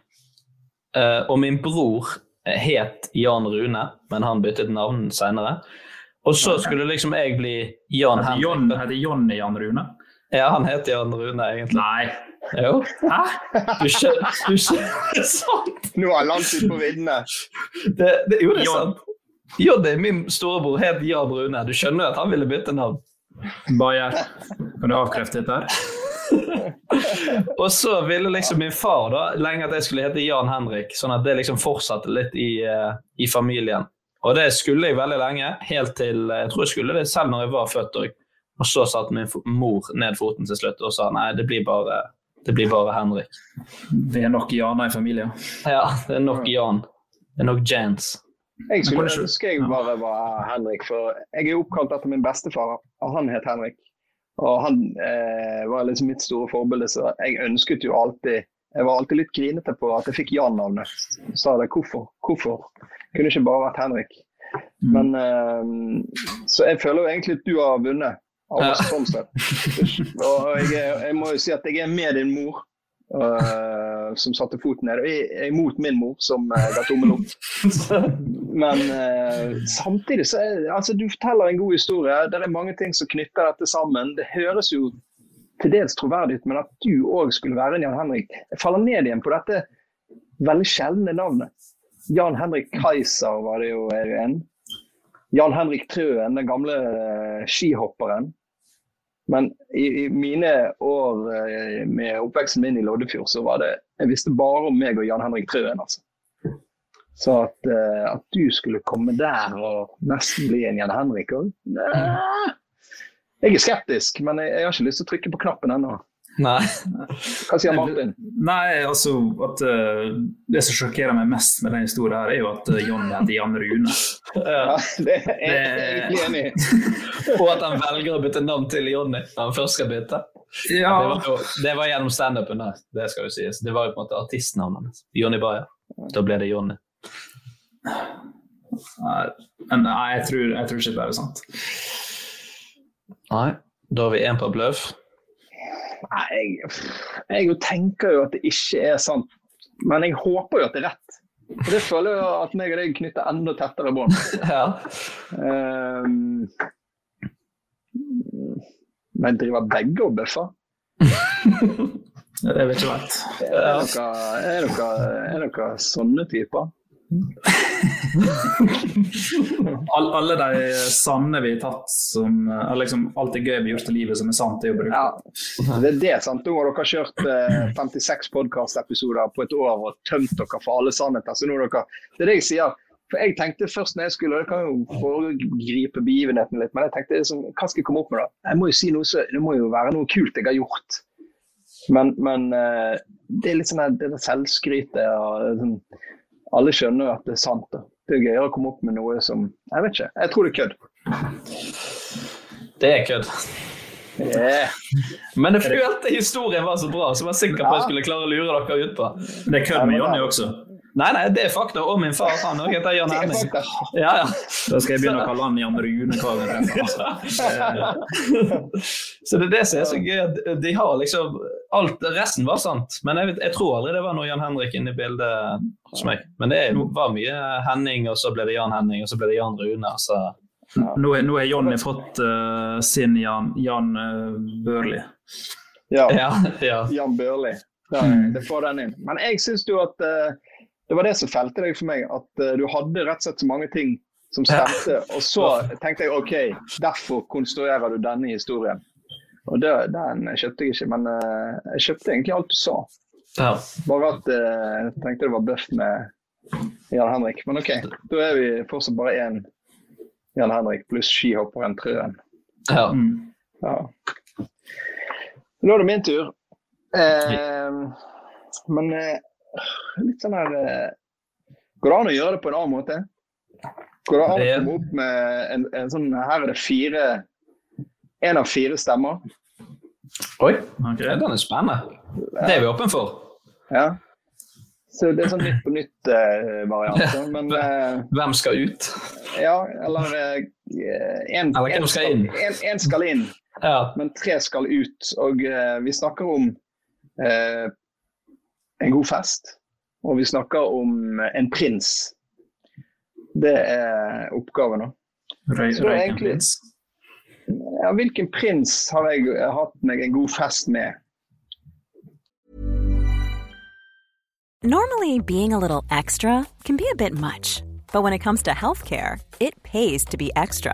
[SPEAKER 1] Eh, og min bror eh, het Jan Rune, men han byttet navn senere. Og så skulle liksom jeg bli Jan Henrik.
[SPEAKER 2] Jon, heter Jonny Jan Rune?
[SPEAKER 1] Ja, han heter Jan Rune, egentlig.
[SPEAKER 2] Nei.
[SPEAKER 1] Jo. Hæ? Du skjønner, du skjønner sant?
[SPEAKER 3] Nå han langt ute på viddene.
[SPEAKER 1] Det, det, jo, det er sant. Jonny, min storebror, het Jan Rune. Du skjønner at han ville bytte navn.
[SPEAKER 2] Bayer, kan du avkrefte dette? her?
[SPEAKER 1] Og så ville liksom min far da, lenge at jeg skulle hete Jan Henrik, sånn at det liksom fortsatte litt i, eh, i familien. Og det skulle jeg veldig lenge, helt til Jeg tror jeg skulle det selv når jeg var født òg. Og så satte min mor ned foten til slutt og sa nei, det blir bare Det blir bare Henrik.
[SPEAKER 2] Det er nok Jana i familien.
[SPEAKER 1] Ja, det er nok Jan. Det er nok Jans.
[SPEAKER 3] Jeg skulle ønske jeg bare var Henrik, for jeg er oppkalt etter min bestefar. og Han het Henrik. Og han eh, var liksom mitt store forbilde, så jeg ønsket jo alltid Jeg var alltid litt grinete på at jeg fikk Jan-navnet. Sa det hvorfor? Hvorfor? Kunne ikke bare vært Henrik.
[SPEAKER 2] Mm.
[SPEAKER 3] Men eh, Så jeg føler jo egentlig at du har vunnet. Av oss sånn. Og jeg, jeg må jo si at jeg er med din mor, Uh, som satte foten ned. Jeg er imot min mor, som uh, ga tommel opp. Men uh, samtidig så er altså, du forteller en god historie. Det er mange ting som knytter dette sammen. Det høres jo til dels troverdig ut, men at du òg skulle være en Jan Henrik Jeg faller ned igjen på dette veldig sjeldne navnet. Jan Henrik Kaiser var det jo en. Jan Henrik Trøen, den gamle eh, skihopperen. Men i, i mine år eh, med oppveksten min i Loddefjord, så var det Jeg visste bare om meg og Jan Henrik Trøen, altså. Så at, uh, at du skulle komme der og nesten bli en Jan Henrik òg Jeg er skeptisk, men jeg, jeg har ikke lyst til å trykke på knappen ennå.
[SPEAKER 1] Nei.
[SPEAKER 3] Hva sier Martin?
[SPEAKER 2] Nei, altså at uh, Det som sjokkerer meg mest med den historien, her er jo at uh, John heter Jan Rune.
[SPEAKER 3] Ja, det er jeg egentlig enig i.
[SPEAKER 1] Og at han velger å bytte navn til Jonny når han først skal bytte.
[SPEAKER 2] Ja.
[SPEAKER 1] Det, var, jo- det var gjennom standupen, det skal jo sies. Det var jo på en måte artistnavnet hans. Jonny Bayer. Da ble det Jonny.
[SPEAKER 2] Nei, men nei, jeg tror, jeg tror ikke det er sant.
[SPEAKER 1] Nei. Da har vi én på bløff.
[SPEAKER 3] Nei, jeg, jeg tenker jo at det ikke er sant, men jeg håper jo at det er rett. For det føler jeg at meg og deg knytter enda tettere bånd.
[SPEAKER 1] Ja.
[SPEAKER 3] Um, men driver begge og bøffer?
[SPEAKER 2] Det vet ikke vet.
[SPEAKER 3] Er dere, er dere, er dere sånne typer?
[SPEAKER 2] All, alle de sanne vi har tatt som eh, liksom, Alt det gøy vi har gjort i livet som er sant, det er jo brukt.
[SPEAKER 3] Ja, det er det, sant? Nå har dere kjørt eh, 56 podkastepisoder på et år og tømt dere for alle sannheter. Så nå er dere, det er det jeg sier. For jeg tenkte først når jeg skulle, Det kan jo foregripe begivenheten litt, men jeg tenkte liksom, hva skal jeg komme opp med da? Jeg må jo si noe, så, Det må jo være noe kult jeg har gjort. Men, men eh, det er litt sånn det der selvskrytet. og sånn, Alle skjønner at det er sant. da. Det er gøyere å komme opp med noe som Jeg vet ikke. Jeg tror det er kødd.
[SPEAKER 1] Det er kødd.
[SPEAKER 3] Yeah.
[SPEAKER 1] Men jeg følte historien var så bra, så jeg var sikker på at jeg skulle klare å lure dere ut på.
[SPEAKER 2] Det er kødd med Jonny også.
[SPEAKER 1] Nei, nei, det er fakta. Og min far han òg heter Jan Henning. Ja, ja.
[SPEAKER 2] Da skal jeg begynne å kalle han Jan Rune hver gang jeg treffer.
[SPEAKER 1] Så det er det som er så gøy. De har liksom alt, Resten var sant, men jeg, vet, jeg tror aldri det var noe Jan Henrik inne i bildet hos meg. Men det er- var mye Henning, og så ble det Jan Henning, og så ble det Jan Rune. Så.
[SPEAKER 2] Nå har nå har Jonny fått uh, sin Jan, Jan uh, Børli.
[SPEAKER 3] Ja.
[SPEAKER 1] Ja, ja.
[SPEAKER 3] Jan Børli. Ja,
[SPEAKER 2] Mm.
[SPEAKER 3] det får den inn. Men jeg syns jo at eh, det var det som felte deg for meg. At eh, du hadde rett og slett så mange ting som stemte. Og så tenkte jeg OK, derfor konstruerer du denne historien. Og det, den kjøpte jeg ikke, men eh, jeg kjøpte egentlig alt du sa.
[SPEAKER 1] Ja.
[SPEAKER 3] Bare at eh, jeg tenkte det var bøff med Jan Henrik. Men OK, da er vi fortsatt bare én Jan Henrik pluss skihopperen Trøen.
[SPEAKER 1] Ja.
[SPEAKER 2] Mm.
[SPEAKER 3] Ja. Nå er det min tur. Eh, men eh, litt sånn her eh, Går det an å gjøre det på en annen måte? Går det an å komme opp med en, en sånn Her er det fire En av fire stemmer.
[SPEAKER 1] Oi, den er spennende. Det er vi åpne for.
[SPEAKER 3] Ja. Så det er sånn Nytt på nytt-variant. men eh,
[SPEAKER 1] Hvem skal ut?
[SPEAKER 3] ja, eller eh, en,
[SPEAKER 1] Eller skal inn?
[SPEAKER 3] en, en skal inn,
[SPEAKER 1] Ja.
[SPEAKER 3] men tre skal ut. Og eh, vi snakker om eh, en god fest. Og vi snakker om en prins. Det er oppgaven nå.
[SPEAKER 2] Røy, røyken prins.
[SPEAKER 3] Ja, hvilken prins har jeg hatt meg en god fest med?
[SPEAKER 6] Normally, being a little extra can be a bit much, but when it comes to healthcare, it pays to be extra.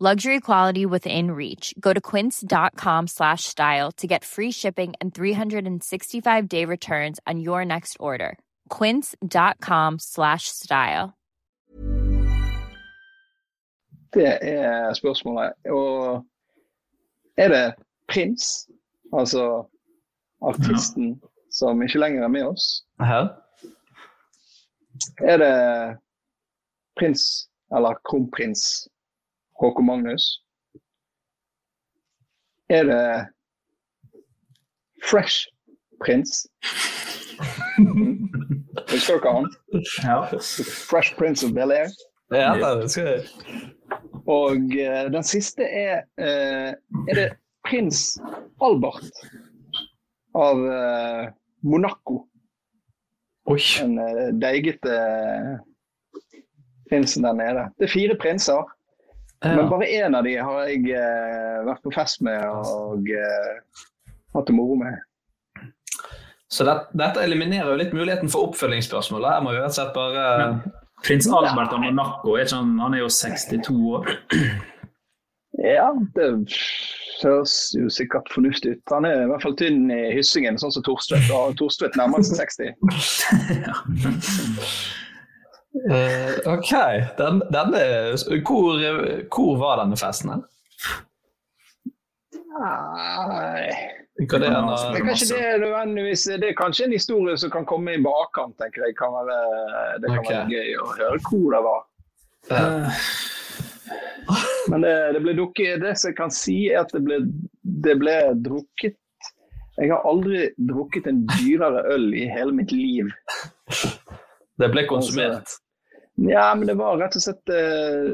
[SPEAKER 7] Luxury quality within reach. Go to quince.com slash style to get free shipping and 365 day returns on your next order. Quince.com slash style.
[SPEAKER 3] Det er spørsmålet. Og er det prins, altså artisten, som ikke lenger er med oss?
[SPEAKER 1] Hæ?
[SPEAKER 3] Er det prins, eller kronprins Håkon Magnus? Er det Fresh Prince? Husker dere han?
[SPEAKER 2] Ja.
[SPEAKER 3] Fresh Prince of Bel-Air.
[SPEAKER 1] Ja, det husker jeg.
[SPEAKER 3] Og uh, den siste er uh, Er det prins Albert av uh, Monaco? Den uh, deigete prinsen der nede. Det er fire prinser.
[SPEAKER 1] Ja.
[SPEAKER 3] Men bare én av de har jeg uh, vært på fest med og uh, hatt det moro med.
[SPEAKER 1] Så det, dette eliminerer jo litt muligheten for oppfølgingsspørsmål. Her må vi rett og slett bare
[SPEAKER 2] Prins Albert av Monaco er ikke han, han er jo 62 år.
[SPEAKER 3] Ja, det høres jo sikkert fornuftig ut. Han er i hvert fall tynn i hyssingen, sånn som Torstvedt. Og Torstvedt nærmer seg 60.
[SPEAKER 1] Eh, OK. Den, denne, hvor, hvor var denne festen? hen?
[SPEAKER 3] Nei
[SPEAKER 1] Hva det er,
[SPEAKER 3] det er kanskje det er nødvendigvis Det er kanskje en historie som kan komme i bakkant, tenker jeg. Kan være, det kan
[SPEAKER 1] okay.
[SPEAKER 3] være gøy å høre hvor det var. Men det, det ble dukket Det som jeg kan si, er at det ble, det ble drukket Jeg har aldri drukket en dyrere øl i hele mitt liv.
[SPEAKER 1] Det ble konsumert.
[SPEAKER 3] Ja, men det var rett og slett eh,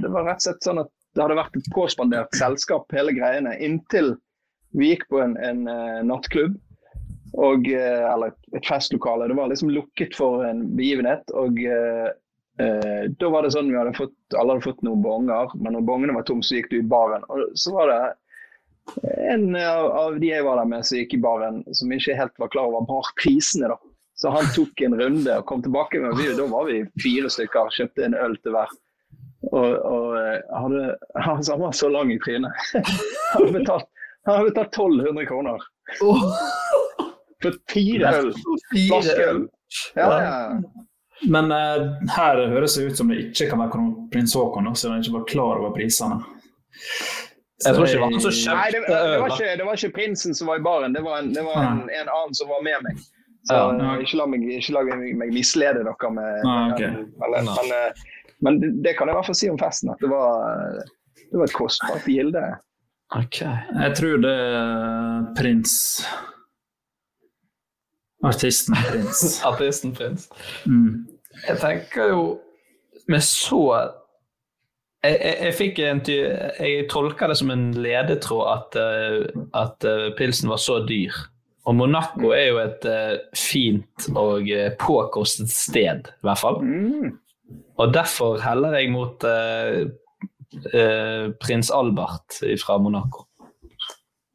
[SPEAKER 3] Det var rett og slett sånn at det hadde vært et påspandert selskap, hele greiene, inntil vi gikk på en, en eh, nattklubb. Og, eh, eller et, festlokale. Det var liksom lukket for en begivenhet. Og eh, da var det sånn vi hadde fått, alle hadde fått noen bonger, men når bongene var tom, så gikk du i baren. Og så var det en av, av de jeg var der med som gikk i baren, som ikke helt var klar over barprisene, da. Så han tok en runde og kom tilbake. med vi, Da var vi fire stykker, kjøpte en øl til hver. Og, og eh, hadde, han han var så lang i trynet. Han hadde betalt, han hadde betalt 1200 kroner. For fire øl. Flaske. Ja, ja.
[SPEAKER 2] Men uh, her høres det ut som det ikke kan være kronprins Haakon, siden han ikke var klar over prisene.
[SPEAKER 1] Jeg tror ikke det var han som
[SPEAKER 3] Nei, det,
[SPEAKER 1] kjøpte
[SPEAKER 3] det, var ikke, det var ikke prinsen som var i baren, det var en, det var en, en annen som var med meg. Så
[SPEAKER 1] Ja.
[SPEAKER 3] eh, ikke la meg, ikke la meg, mislede dere med,
[SPEAKER 2] Ah,
[SPEAKER 3] okay.
[SPEAKER 2] ok.
[SPEAKER 3] den, men, eh, men det, kan jeg i hvert fall si om festen, at det var, eh, det var et kostbart gilde.
[SPEAKER 2] Jeg tror det er prins Artisten prins.
[SPEAKER 1] Artisten prins.
[SPEAKER 2] Mm.
[SPEAKER 1] Jeg tenker jo med så jeg, jeg, jeg fikk en ty Jeg tolker det som en ledetråd at, eh, at eh, pilsen var så dyr. Og Monaco er jo et uh, fint og uh, påkostet sted, i hvert fall. Og derfor heller jeg mot uh, prins Albert fra Monaco.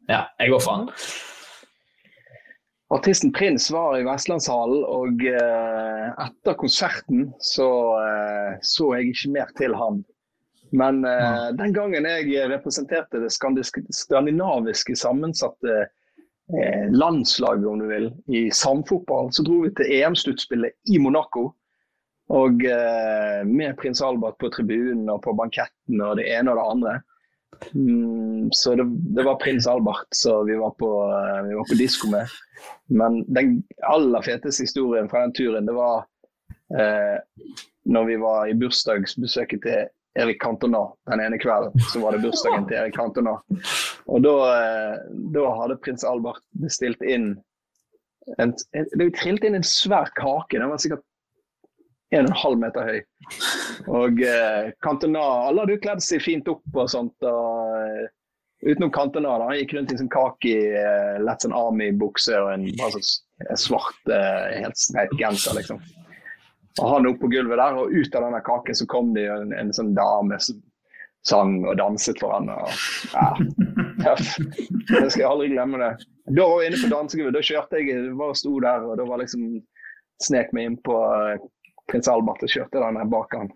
[SPEAKER 1] Ja, jeg går for han.
[SPEAKER 3] Artisten Prins var i Vestlandshallen, og etter konserten så så jeg ikke mer til han. Men ja. den gangen jeg representerte det skandinaviske sammensatte landslaget, om du vil, i samfotball, så dro vi til EM-sluttspillet i Monaco. Og eh, med prins Albert på tribunen og på banketten og det ene og det andre. Mm, så det, det var prins Albert som vi var på, eh, vi var på disko med. Men den aller feteste historien fra den turen, det var eh, når vi var i bursdagsbesøket til Erik Cantona den ene kvelden. Så var det bursdagen til Erik Cantona. Og da, eh, da hadde prins Albert bestilt inn en, en, Det trillet inn en svær kake. Den var sikkert 1,5 meter høy. Og eh, Cantona Alle hadde jo kledd seg fint opp og sånt. Og, eh, utenom Cantona. da, Han gikk rundt i en sånn kaki eh, Let's an Army-bukse og en, sånn en svart, helt streit genser, liksom. Og han opp på gulvet der, og ut av denne kaken så kom det en, en sånn dame som sang og danset for han. Og, ja, tøff. Det skal jeg aldri glemme det. Da var jeg inne på dansegulvet. Da kjørte jeg, bare sto der og da var liksom snek meg inn på eh, prins Albert og kjørte den her bak han.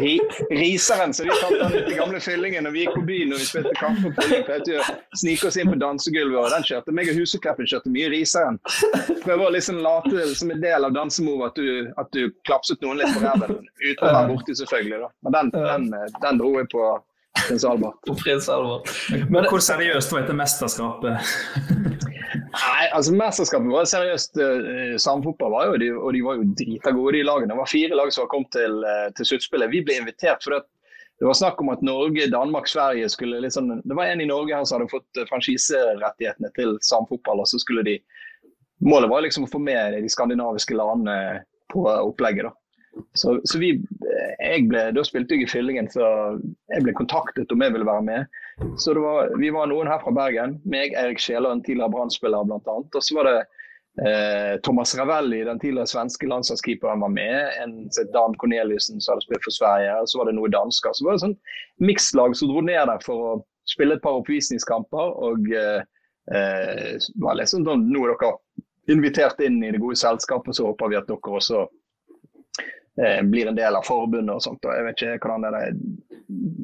[SPEAKER 3] Ri, riseren, så vi kalte han ut i gamle fyllingen når vi gikk på byen og vi spilte kamp på fylling. Pleide å snike oss inn på dansegulvet, og den kjørte meg og Husekleppen kjørte mye riseren. Prøve å liksom late som en del av dansemove at du, at du klapset noen litt på ræven. Uten å være borti, selvfølgelig. da. Men den, den, den dro jeg på prins Albert.
[SPEAKER 1] På prins Albert.
[SPEAKER 2] Men hvor seriøst var dette mesterskapet?
[SPEAKER 3] Nei, altså Mesterskapet var seriøst. Uh, Samfotball var jo, de, og de var jo drita gode, de lagene. Det var fire lag som var kommet til, uh, til sluttspillet. Vi ble invitert fordi det var snakk om at Norge, Danmark, Sverige skulle liksom Det var en i Norge her som hadde fått uh, franchiserettighetene til samfotball, og så skulle de Målet var liksom å få med de skandinaviske landene på opplegget. da. Så, så vi, jeg ble, Da spilte jeg i Fyllingen, så jeg ble kontaktet om jeg ville være med. Så var, Vi var noen her fra Bergen. Meg, Erik Skjæland, tidligere Brann-spiller bl.a. Og så var det eh, Thomas Ravelli, den tidligere svenske landslagskeeperen, var med. En Dan Corneliussen som hadde spilt for Sverige. Og så var det noen dansker. Så var det sånn mikslag som dro ned der for å spille et par oppvisningskamper. Og eh, eh, var liksom sånn Nå er dere invitert inn i det gode selskapet, så håper vi at dere også blir en del av forbundet og sånt. Og jeg vet ikke hvordan det er.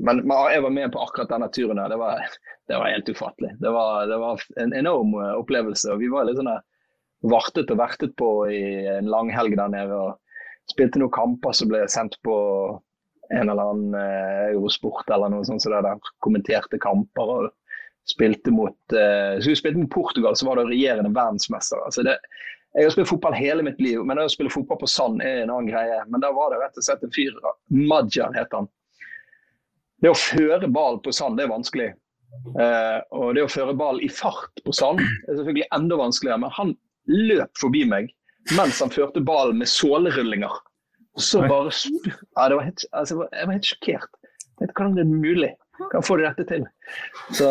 [SPEAKER 3] Men, men jeg var med på akkurat denne turen. Det var, det var helt ufattelig. Det var, det var en enorm eh, opplevelse. og Vi var litt sånn vartet og vertet på i en lang helg der nede. og Spilte noen kamper som ble sendt på en eller annen eh, Eurosport eller noe sånt. Så der, der kommenterte kamper. og spilte mot, eh, så vi spilte mot Portugal, så var det regjerende verdensmester. Altså det, jeg har spilt fotball hele mitt liv, men å spille fotball på sand er en annen greie. Men da var det rett og slett en fyr, Madjar het han. Det å føre ball på sand, det er vanskelig. Eh, og det å føre ball i fart på sand er selvfølgelig enda vanskeligere. Men han løp forbi meg mens han førte ballen med sålerullinger. Så bare ja, det var helt, altså, Jeg var helt sjokkert. Hvordan det er mulig? Kan få dette til? Så,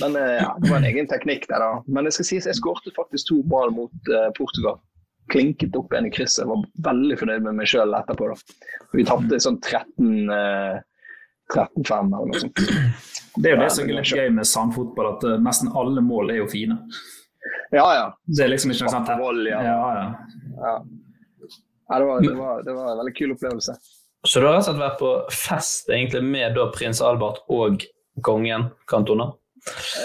[SPEAKER 3] men ja, Det var en egen teknikk der, da. Men jeg skal sies, jeg skårte faktisk to ball mot uh, Portugal. Klinket opp en i krysset. Var veldig fornøyd med meg sjøl etterpå. da. Vi tapte sånn 13 uh, 13-5 eller noe sånt.
[SPEAKER 2] Det er jo det som er litt gøy med sandfotball, at nesten alle mål er jo fine.
[SPEAKER 3] Ja, ja.
[SPEAKER 2] Det er liksom ikke noe
[SPEAKER 3] sånt. Ja,
[SPEAKER 2] ja. ja.
[SPEAKER 3] ja det, var, det, var, det var en veldig kul opplevelse.
[SPEAKER 1] Så du har rett og slett vært på fest egentlig med da prins Albert og kongen Cantona?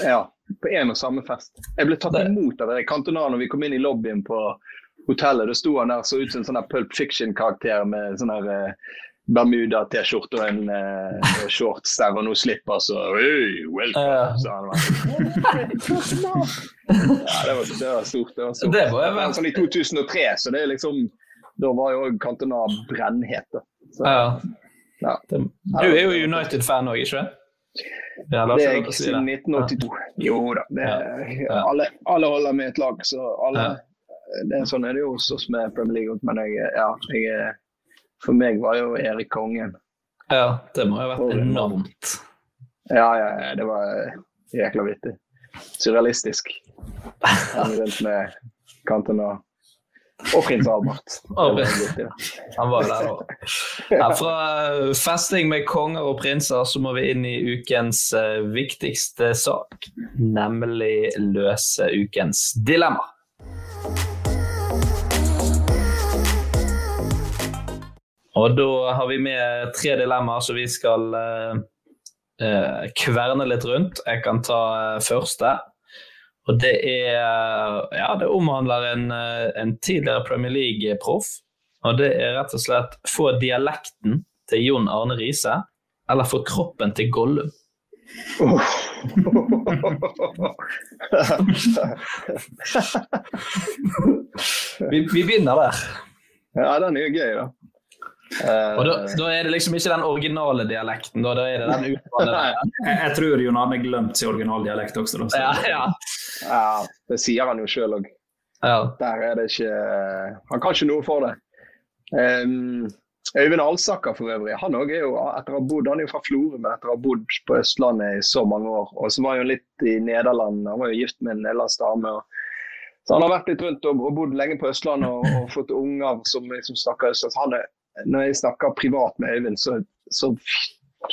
[SPEAKER 3] Ja, på en og samme fest. Jeg ble tatt imot av Cantona når vi kom inn i lobbyen på hotellet. Da sto han der så ut som en sånn Pulp Fiction-karakter med sånn der eh, Bermuda-T-skjorte og en eh, shorts der og noe slipper, så hey, welcome, sa han. Ja, det var, det var stort. Det var stort.
[SPEAKER 1] Det var jeg, men...
[SPEAKER 3] sånn i 2003, så det er liksom Da var jo Cantona brennhet. da. Så,
[SPEAKER 1] Ja.
[SPEAKER 3] ja.
[SPEAKER 1] Du er jo United-fan òg, ikke sant? Ja,
[SPEAKER 3] Det er jeg siden 1982. Jo da. Det, alle, alle holder med et lag, så alle det er Sånn er det jo hos oss med Premier League. Men jeg, ja, jeg, er- for meg var jo Erik kongen.
[SPEAKER 1] Ja, det må jo ha vært enormt.
[SPEAKER 3] Ja, ja, ja, det var jækla vittig. Surrealistisk. Han rundt med Cantona. Og prins Albert.
[SPEAKER 1] Han var der òg. Fra festing med konger og prinser så må vi inn i ukens uh, viktigste sak, nemlig løse ukens dilemma. Og da har vi med tre dilemmaer som vi skal uh, kverne litt rundt. Jeg kan ta første. Og det er Ja, det omhandler en, en tidligere Premier League-proff. Og det er rett og slett få dialekten til Jon Arne Riise, eller få kroppen til Gollum. Oh. vi, vi begynner der.
[SPEAKER 3] Ja, den er jo gøy, da.
[SPEAKER 1] Uh, og da, da, er det liksom ikke den originale dialekten, da, da er det den
[SPEAKER 2] jeg, jeg tror Jon Arne glemt sin originaldialekt også. Da,
[SPEAKER 1] ja, ja.
[SPEAKER 3] Ja, det sier han jo sjøl òg. Ja. Der er det ikke Han kan ikke noe for det. Um, Øyvind Alsaker for øvrig, han er jo etter å ha bodd, han er jo fra Florø, men etter å ha bodd på Østlandet i så mange år. Og så var han jo litt i Nederland, han var jo gift med en nederlandsk dame. så han har vært litt rundt og, og bodd lenge på Østlandet og, og fått unger som liksom snakker østlandsk. Er når jeg snakker privat med Øyvind, så, så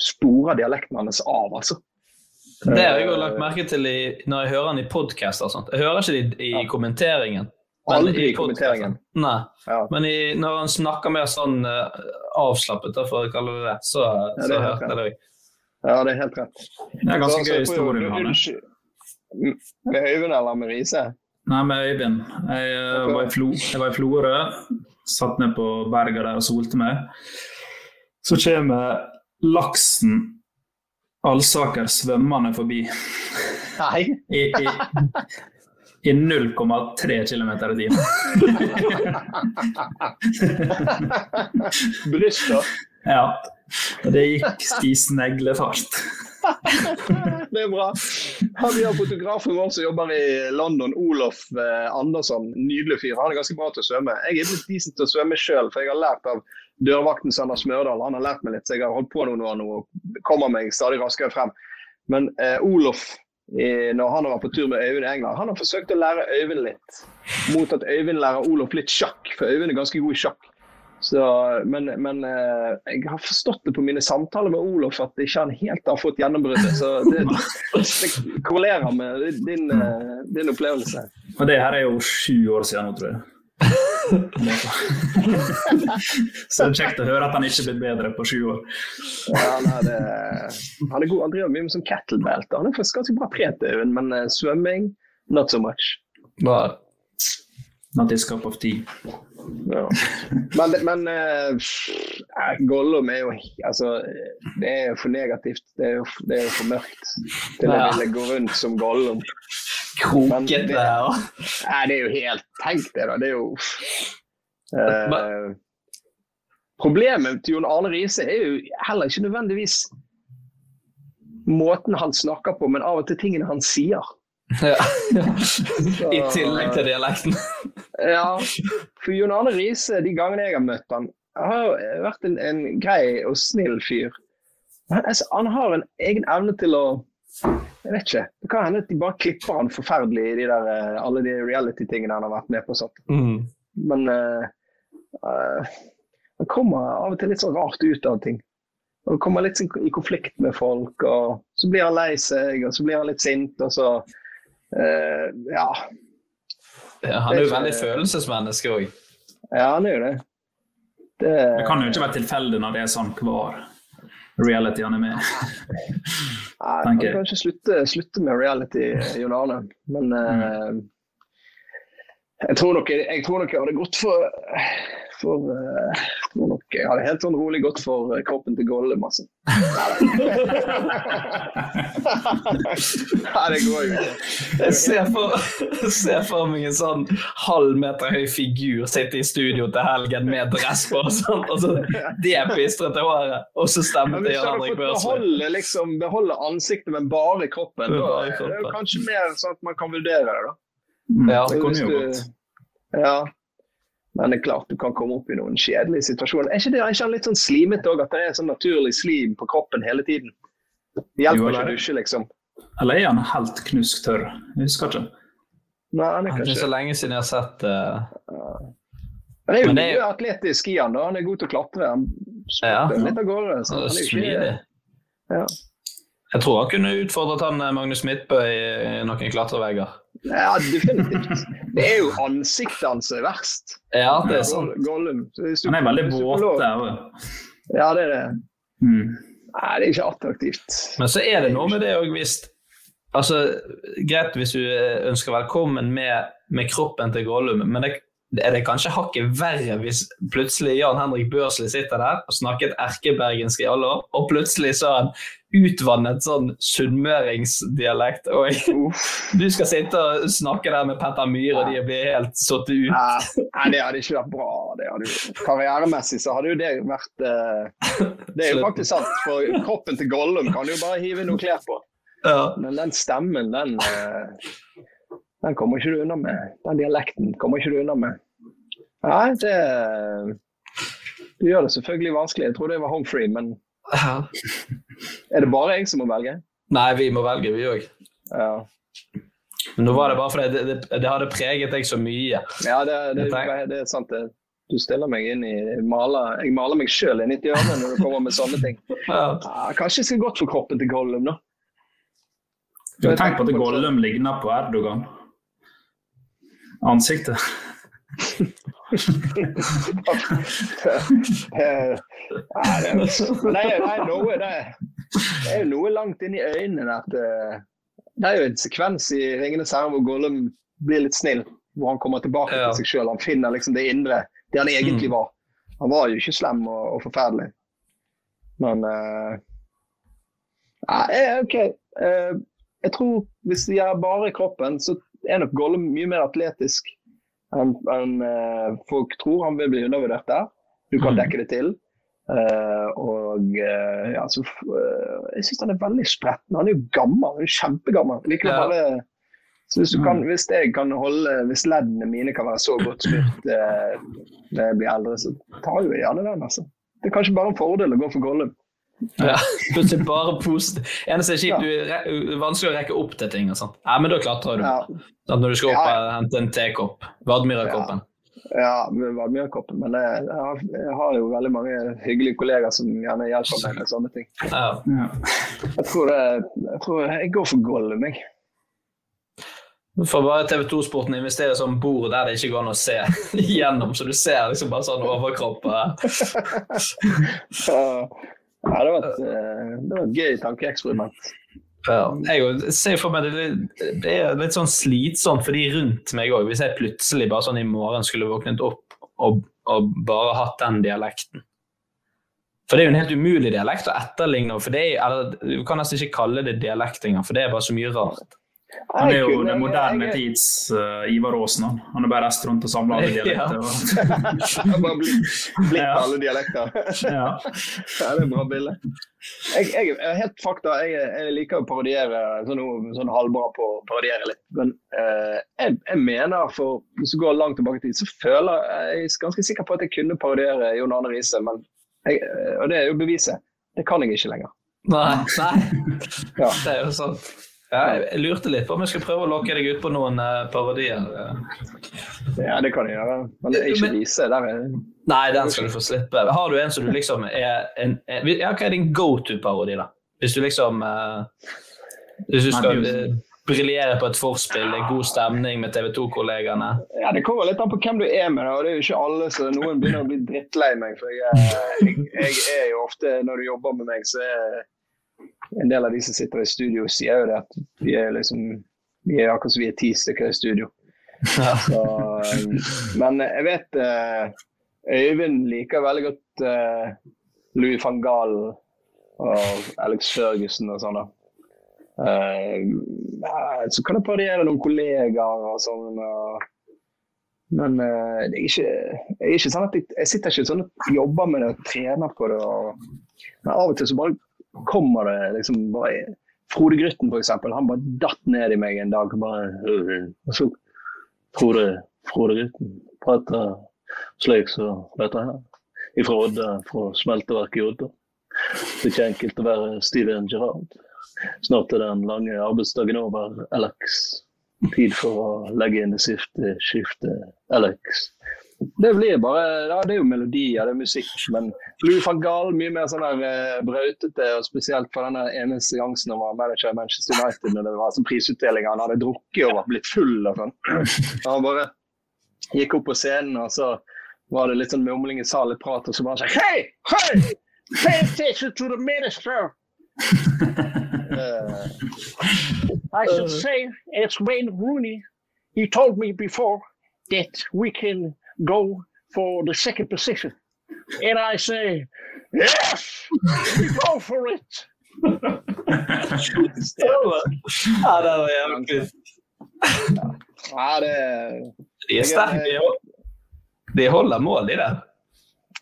[SPEAKER 3] sporer dialekten hans av, altså.
[SPEAKER 1] Det har jeg jo lagt merke til i, når jeg hører han i podkast. Jeg hører ikke det i, i kommenteringen.
[SPEAKER 3] Aldri i kommenteringen.
[SPEAKER 1] Nei. Ja. Men i, når han snakker mer sånn uh, avslappet, for å kalle det det, så, ja, så hørte jeg det òg.
[SPEAKER 3] Ja, det er helt rett.
[SPEAKER 2] Det er ganske gøy historie.
[SPEAKER 3] Med Øyvind eller med Riise?
[SPEAKER 2] Nei, med Øyvind. Jeg, uh, var, i Flo, jeg var i Florø satt ned på berget der og solte meg. Så kommer laksen Alsaker svømmende forbi.
[SPEAKER 3] Nei.
[SPEAKER 2] I, i, i 0,3 km i timen.
[SPEAKER 3] Bryst, da?
[SPEAKER 2] Ja. Og det gikk i sneglefart.
[SPEAKER 3] Det er bra. vi har fotografen vår som jobber i London, Olof eh, Andersson. Nydelig fyr. Han er ganske bra til å svømme. Jeg er litt decent til å svømme sjøl, for jeg har lært av dørvakten Sander Smørdal. Han har lært meg litt, så jeg har holdt på noen år nå og kommer meg stadig raskere frem. Men eh, Olof, eh, når han var på tur med Øyvind i England, han har forsøkt å lære Øyvind litt. Mot at Øyvind lærer Olof litt sjakk, for Øyvind er ganske god i sjakk. Så, men, men eh, jeg har forstått det på mine samtaler med Olof at ikke han helt har fått gjennombruddet. Så det, det korrelerer med din, eh, din, opplevelse.
[SPEAKER 2] Og det her er jo sju år siden nå, tror jeg. så det er kjekt å høre at han ikke er blitt bedre på sju år.
[SPEAKER 3] Ja, nei, det, han er god, han driver mye med sånn kettlebelt. Han er faktisk ganske bra trent, men uh, svømming not so much.
[SPEAKER 1] Bare
[SPEAKER 2] Not this cup of tea.
[SPEAKER 3] Ja. Men, men uh, Gollum er jo altså, Det er jo for negativt. Det er jo, det er jo for mørkt til å ville gå rundt som Gollum.
[SPEAKER 1] Krokete.
[SPEAKER 3] Nei, det er jo helt Tenk det, da. Det er jo uh, Problemet til Jon Arne Riise er jo heller ikke nødvendigvis måten han snakker på, men av og til tingene han sier.
[SPEAKER 1] Ja. I tillegg til dialekten.
[SPEAKER 3] Ja. For Jon Arne Riise, de gangene jeg har møtt han, har vært en, en grei og snill fyr. Han, altså, han, har en egen evne til å Jeg vet ikke. Det kan hende at de bare klipper han forferdelig i de der, eh, alle de reality-tingene han har vært med på. Sånn.
[SPEAKER 1] Mm.
[SPEAKER 3] Men uh, uh, han kommer av og til litt sånn rart ut av ting. Og kommer litt i konflikt med folk, og så blir han lei seg, og så blir han litt sint, og så Uh, ja.
[SPEAKER 1] Han er jo veldig følelsesmenneske òg.
[SPEAKER 3] Ja, han er jo det.
[SPEAKER 2] det. Det kan jo ikke være tilfeldig når det er sånn hver reality han er med
[SPEAKER 3] Nei, kan ikke slutte, slutte, med reality, Jon Arne. Men uh, jeg, tror nok, jeg, tror nok jeg hadde gått for for uh, nok, Jeg hadde helt sånn rolig gått for uh, kroppen til Gollum, altså. Nei, det går jo ikke.
[SPEAKER 1] Jeg ser for, ser for meg en sånn halv meter høy figur sitte i studio til helgen med dress på og sånt, og så det pistrete håret, og så stemmer til Jan Henrik.
[SPEAKER 3] Beholde, liksom, beholde ansiktet, men bare kroppen. Da, det er jo kanskje mer sånn at man kan vurdere det, da.
[SPEAKER 1] Ja, det kunne jo gått.
[SPEAKER 3] Ja, men det er klart du kan komme opp i noen kjedelige situasjoner. Er ikke det er ikke litt sånn slimete òg, at det er sånn naturlig slim på kroppen hele tiden? Det hjelper jo, ikke å dusje, liksom.
[SPEAKER 2] Eller er han helt knusktørr? Jeg husker ikke.
[SPEAKER 3] Nei, han er
[SPEAKER 1] kanskje... Det er så lenge siden jeg har sett uh...
[SPEAKER 3] Han er jo
[SPEAKER 1] det er
[SPEAKER 3] mye atletisk i han da. Han er god til å klatre. Han
[SPEAKER 1] Ja.
[SPEAKER 3] litt av gårde. Så han er jo
[SPEAKER 1] Smidig.
[SPEAKER 3] ikke, ja.
[SPEAKER 1] Jeg tror han kunne utfordret han eh, Magnus Midtbø i i noen klatrevegger.
[SPEAKER 3] Ja, definitivt. Det er jo ansiktet hans som er verst.
[SPEAKER 1] Ja, det er sant.
[SPEAKER 3] Gollum.
[SPEAKER 2] Han er veldig våt der òg.
[SPEAKER 3] Ja, det er det.
[SPEAKER 2] Mm.
[SPEAKER 3] Nei, det er ikke attraktivt.
[SPEAKER 1] Men så er det noe med det òg hvis Altså, Greit hvis du eh, ønsker velkommen med, med kroppen til Gollum, men det, er det kanskje hakket verre hvis plutselig Jan Henrik Børsli sitter der og snakket erkebergensk i alle år, og plutselig sa han utvannet sånn sunnmøringsdialekt, og du skal sitte og snakke der med Petter Myhre, og de blir helt satt ut.
[SPEAKER 3] Nei, nei, det hadde ikke vært bra. Det hadde karrieremessig så hadde jo det vært eh, Det er jo faktisk sant, for kroppen til Gollum kan du jo bare hive noen klær på.
[SPEAKER 1] Ja.
[SPEAKER 3] Men den stemmen, den eh, Den kommer ikke du unna med. Den dialekten kommer ikke du unna med. Nei, det det gjør det selvfølgelig vanskelig. Jeg tror det var home free, men er det bare jeg som må velge?
[SPEAKER 1] Nei, vi må velge, vi òg.
[SPEAKER 3] Ja.
[SPEAKER 1] Men nå var det bare fordi det, det, det hadde preget deg så mye.
[SPEAKER 3] Ja, det, det, det er sant. det. Du stiller meg inn i maler, Jeg maler meg sjøl inn i et hjørne når du kommer med sånne ting.
[SPEAKER 1] Ja.
[SPEAKER 3] Ja, kanskje jeg skal gått for kroppen til Gollum, da.
[SPEAKER 2] Du har tenkt på at Gollum ligner på Erdogan? Ansiktet.
[SPEAKER 3] Eh, Nei, det er- nei, noe, det, det er jo noe langt inn i øynene at eh, Det er jo en sekvens i 'Ringenes herre' hvor Gollum blir litt snill. Hvor han kommer tilbake
[SPEAKER 1] Ja.
[SPEAKER 3] til seg sjøl. Han finner liksom det indre, det han egentlig
[SPEAKER 1] Mm.
[SPEAKER 3] var. Han var jo ikke slem og, og forferdelig. Men uh, Nei, eh, OK. Uh, jeg tror hvis det gjør bare kroppen, så er nok Gollum mye mer atletisk enn enn, eh, folk tror. Han vil bli undervurdert der. Du kan dekke det til. Uh, og uh, ja, så, eh, jeg syns han er veldig spretten. Han er jo gammel, han er jo kjempegammel. Likevel
[SPEAKER 1] Ja.
[SPEAKER 3] bare så hvis, du kan, hvis jeg kan holde, hvis leddene mine kan være så godt smurt når jeg blir eldre, så tar jo jeg gjerne den. altså. Det er kanskje bare en fordel å gå for Gollum.
[SPEAKER 1] Ja, plutselig bare positivt. Eneste er kjipt, du er det vanskelig å rekke opp til ting. og sånt. Ja, men da klatrer du.
[SPEAKER 3] Ja.
[SPEAKER 1] Sant, Når du skal opp
[SPEAKER 3] Ja,
[SPEAKER 1] og hente en tekopp. Vadmyrakoppen.
[SPEAKER 3] Ja, Vadmyrakoppen. Men jeg, jeg, har, jeg har jo veldig mange hyggelige kollegaer som gjerne hjelper meg med sånne ting.
[SPEAKER 1] Ja.
[SPEAKER 3] Jeg tror, det, jeg tror jeg går for Gollum, jeg.
[SPEAKER 1] Du får bare TV 2-sporten investere i sånn bord der det ikke går an å se gjennom, så du ser liksom bare sånn overkropp.
[SPEAKER 3] Ja, det, var et, eh, det var et gøy tankeeksperiment.
[SPEAKER 1] Ja. Jeg ser for meg det, det er litt sånn slitsomt for de rundt meg òg, hvis jeg plutselig bare sånn i morgen skulle våknet opp og, og bare hatt den dialekten. For det er jo en helt umulig dialekt å etterligne. for det er, eller, Du kan nesten ikke kalle det dialekt engang, for det er bare så mye rart.
[SPEAKER 2] Han er jo den moderne
[SPEAKER 3] jeg-
[SPEAKER 2] tids uh, Ivar Aasen. han. Har bare reist rundt og samla alle dialekter. og-
[SPEAKER 3] bare blitt,
[SPEAKER 2] Ja.
[SPEAKER 3] alle dialekter.
[SPEAKER 2] Ja.
[SPEAKER 3] Ja, det er et bra bilde. Jeg, jeg helt fakta, jeg, jeg liker å parodiere, sånn, sånn halvbra på å parodiere litt. Men uh, jeg, jeg mener, for hvis du går langt tilbake i tid, så føler jeg jeg er ganske sikker på at jeg kunne parodiere Jon Arne Riise. Men eh, og det er jo beviset. Det kan jeg ikke lenger.
[SPEAKER 1] Nei, nei.
[SPEAKER 3] Ja.
[SPEAKER 1] det er jo sant. Ja, jeg lurte litt på om jeg skal prøve å lokke deg ut på noen eh, parodier.
[SPEAKER 3] Ja, det kan jeg gjøre. Men det er ikke vise. Der er
[SPEAKER 1] Nei, den skal du få slippe. Har du en som du liksom er en, en ja, Hva er din go to-parodi, da? Hvis du liksom uh, Hvis du skal uh, briljere på et forspill, det er god stemning med TV 2-kollegaene.
[SPEAKER 3] Ja, Det kommer litt an på hvem du er med. da, og det er jo ikke alle, så Noen begynner å bli drittlei meg. for jeg, jeg, jeg er jo ofte, Når du jobber med meg, så er en del av de som sitter i studio, sier jo det at vi er liksom vi er akkurat som vi er ti stykker i studio. Så, um, men jeg vet eh, Øyvind liker veldig godt eh, Louis van Gaal og Alex Ferguson og sånn. da. Eh, så kan jeg parodiere noen kollegaer og sånn. og- Men uh, det er ikke, jeg, er ikke sånn jeg, jeg sitter ikke sånn og jobber med det og trener på det. Og, men av og til så bare kommer det liksom bare Frode Grytten, f.eks. Han bare datt ned i meg en dag. bare, og så Frode, Frode Grytten prater slik som dette her. Ifra Odda, fra smelteverket i Odda. Det er ikke enkelt å være Steven Gerrard. Snart er den lange arbeidsdagen over, Alex. Tid for å legge inn det siste skiftet, Alex. Det blir bare, ja, det er jo melodier, det er musikk. Men Louis van Gaal mye mer sånn der eh, brautete, og spesielt for denne ene seansen han var manager i Manchester United når det var sånn prisutdeling. Han hadde drukket og var blitt full og sånn. Han bare gikk opp på scenen, og så var det litt sånn mumling i salen, litt prat, og så bare sånn Hei! Hei! Pay attention to the minister! Uh, I should say as Wayne Rooney. He told me before that we can go for the second position. And I say, yes, we go for it.
[SPEAKER 1] ja, det var jævlig kult.
[SPEAKER 3] Ja, det
[SPEAKER 1] De er sterke. De holder mål, de der.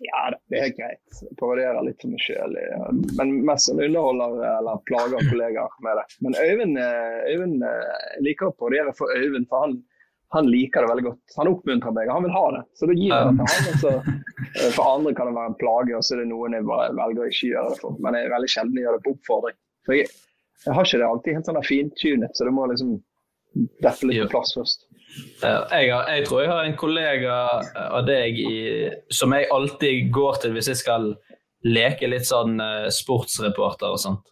[SPEAKER 3] Ja, det er helt greit. Parodierer litt for meg sjøl. Men mest som underholder eller plager kollegaer med det. Men Øyvind, eh, Øyvind eh, liker å parodiere for Øyvind, for han, han, liker det veldig godt. Han oppmuntrer meg, han vil ha det. Så da gir jeg det til han. Så, eh, for andre kan det være en plage, og så er det noen jeg bare velger å ikke gjøre det for. Men jeg er veldig sjelden gjør det på oppfordring. For jeg, jeg har ikke det alltid helt sånn fintunet, så det må liksom dette litt på plass først.
[SPEAKER 1] Jeg, har, jeg, tror jeg har en kollega av deg i, som jeg alltid går til hvis jeg skal leke litt sånn uh, sportsreporter og sånt.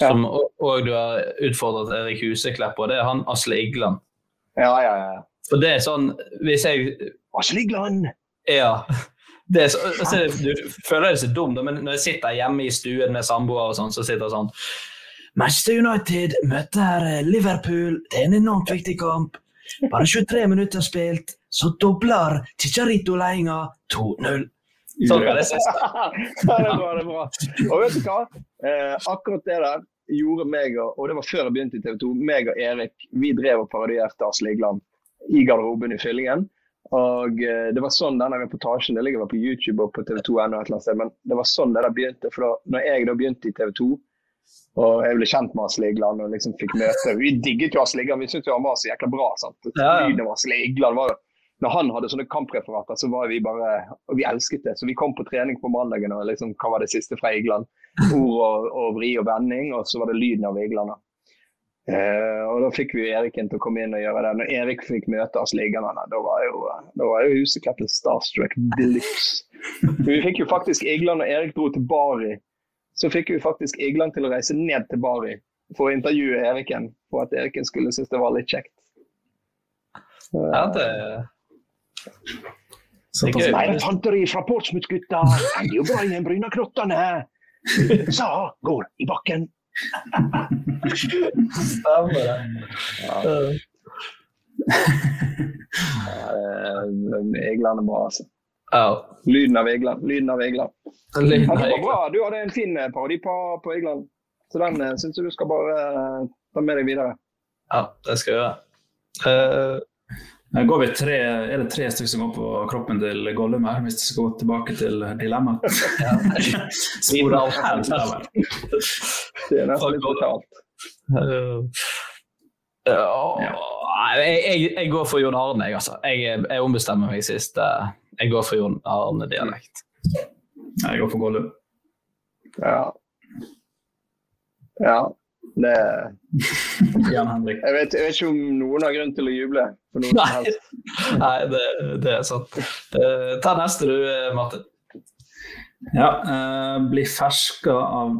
[SPEAKER 1] Som òg du har utfordret Erik Huseklepp på. Det er han Asle Igland.
[SPEAKER 3] Ja, ja, ja.
[SPEAKER 1] For det er sånn Hvis jeg
[SPEAKER 3] Asle Igland!
[SPEAKER 1] Ja. Det er så, altså, du føler deg så dum, men når jeg sitter hjemme i stuen med samboer og sånn, så sitter jeg sånn Manchester United møter Liverpool. Det er en enormt viktig kamp. Bare 23 minutter spilt, så dobler Chicharito ledelsen 2-0. Sånn kan det ses.
[SPEAKER 3] ja, det er bra, det er bra. Og vet du hva? Eh, akkurat det der gjorde meg og, og det var før jeg begynte i TV 2, meg og Erik vi drev og parodierte Asle Igland i garderoben i Fyllingen. Og eh, det var sånn denne reportasjen det ligger på YouTube og på TV 2 ennå et eller annet sted, men det var sånn det der begynte. For da når jeg da begynte i TV 2 og jeg ble kjent med Asle Igland og liksom fikk møte Vi digget jo Asle Igland, vi syntes han var så jækla bra. sant? Ja, av Asle Igland var Når han hadde sånne kampreferater, så var vi bare og Vi elsket det. Så vi kom på trening på mandagen og liksom, hva var det siste fra Igland? Ord og, og vri og vending, og så var det lyden av Igland. Eh, og da fikk vi Eriken til å komme inn og gjøre det. Når Erik fikk møte Asle liggende, da var jo, da var jo starstruck de. Vi fikk jo faktisk Igland og Erik dro til Bari så fikk vi faktisk Igland til å reise ned til Bari for å intervjue Eriken, for at Eriken skulle synes det var litt kjekt.
[SPEAKER 1] Så, ja, det...
[SPEAKER 3] Så, det Nei, infanteri fra Portsmouth-gutta er jo bra i den Brynakrottene. Sa går i bakken.
[SPEAKER 1] Stemmer det. Ja.
[SPEAKER 3] ja, Egland er bra, altså.
[SPEAKER 1] Ja.
[SPEAKER 3] Lyden av Egeland. Lyden av Egeland. Lyden av Egeland. Du hadde en fin eh, parodi på, på Egeland. Så den uh, syns jeg du skal bare ta med deg videre.
[SPEAKER 1] Ja, det skal jeg gjøre. Uh,
[SPEAKER 2] går vi tre, er det tre stykker som går på kroppen til Gollum her, hvis vi skal gå tilbake til dilemmaet?
[SPEAKER 3] det er nesten litt brutalt.
[SPEAKER 1] Ja. Jeg, jeg, jeg, går for Jon Arne, jeg, altså. Jeg, jeg ombestemmer meg sist. Jeg går for Jon Arne-dialekt.
[SPEAKER 2] Jeg går for Gollum.
[SPEAKER 3] Ja. Ja. Det Jeg vet, jeg vet, ikke om noen har grunn til å juble.
[SPEAKER 1] Nei, Nei det, det, er sant. Uh, ta neste du, Martin.
[SPEAKER 2] Ja. Uh, bli ferska av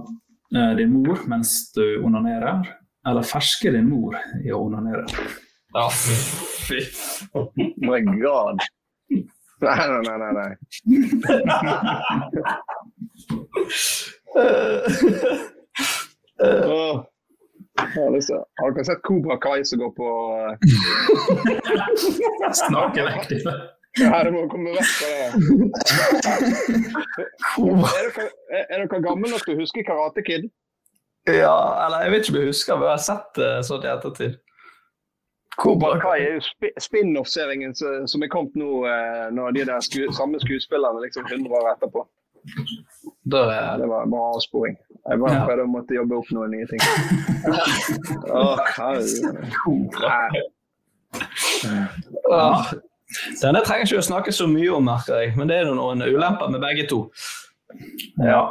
[SPEAKER 2] uh, din mor mens du onanerer, eller ferske din mor i å onanere?
[SPEAKER 1] Ja, fy
[SPEAKER 3] Oh my god. Nei, nei, nei. nei. oh. Har dere sett Kobra Kai som går på uh...
[SPEAKER 2] Snakelektiv.
[SPEAKER 3] Ja, det må komme vekk fra det. Er dere, er dere gamle nok til å huske Karate Kid?
[SPEAKER 1] Ja, eller jeg vet ikke om jeg husker, men jeg har sett det sånn i ettertid.
[SPEAKER 3] Cobra Kai er jo spin-off-serien som er kommet nå, eh, når de der sku, samme skuespillerne liksom 100 år etterpå.
[SPEAKER 1] Er...
[SPEAKER 3] Det var en bra avsporing. Jeg bare ja. prøvde å måtte jobbe opp noen nye ting.
[SPEAKER 1] oh, Denne trenger ikke å snakke så mye om, merker jeg, men det er noen ulemper med begge to.
[SPEAKER 2] Ja.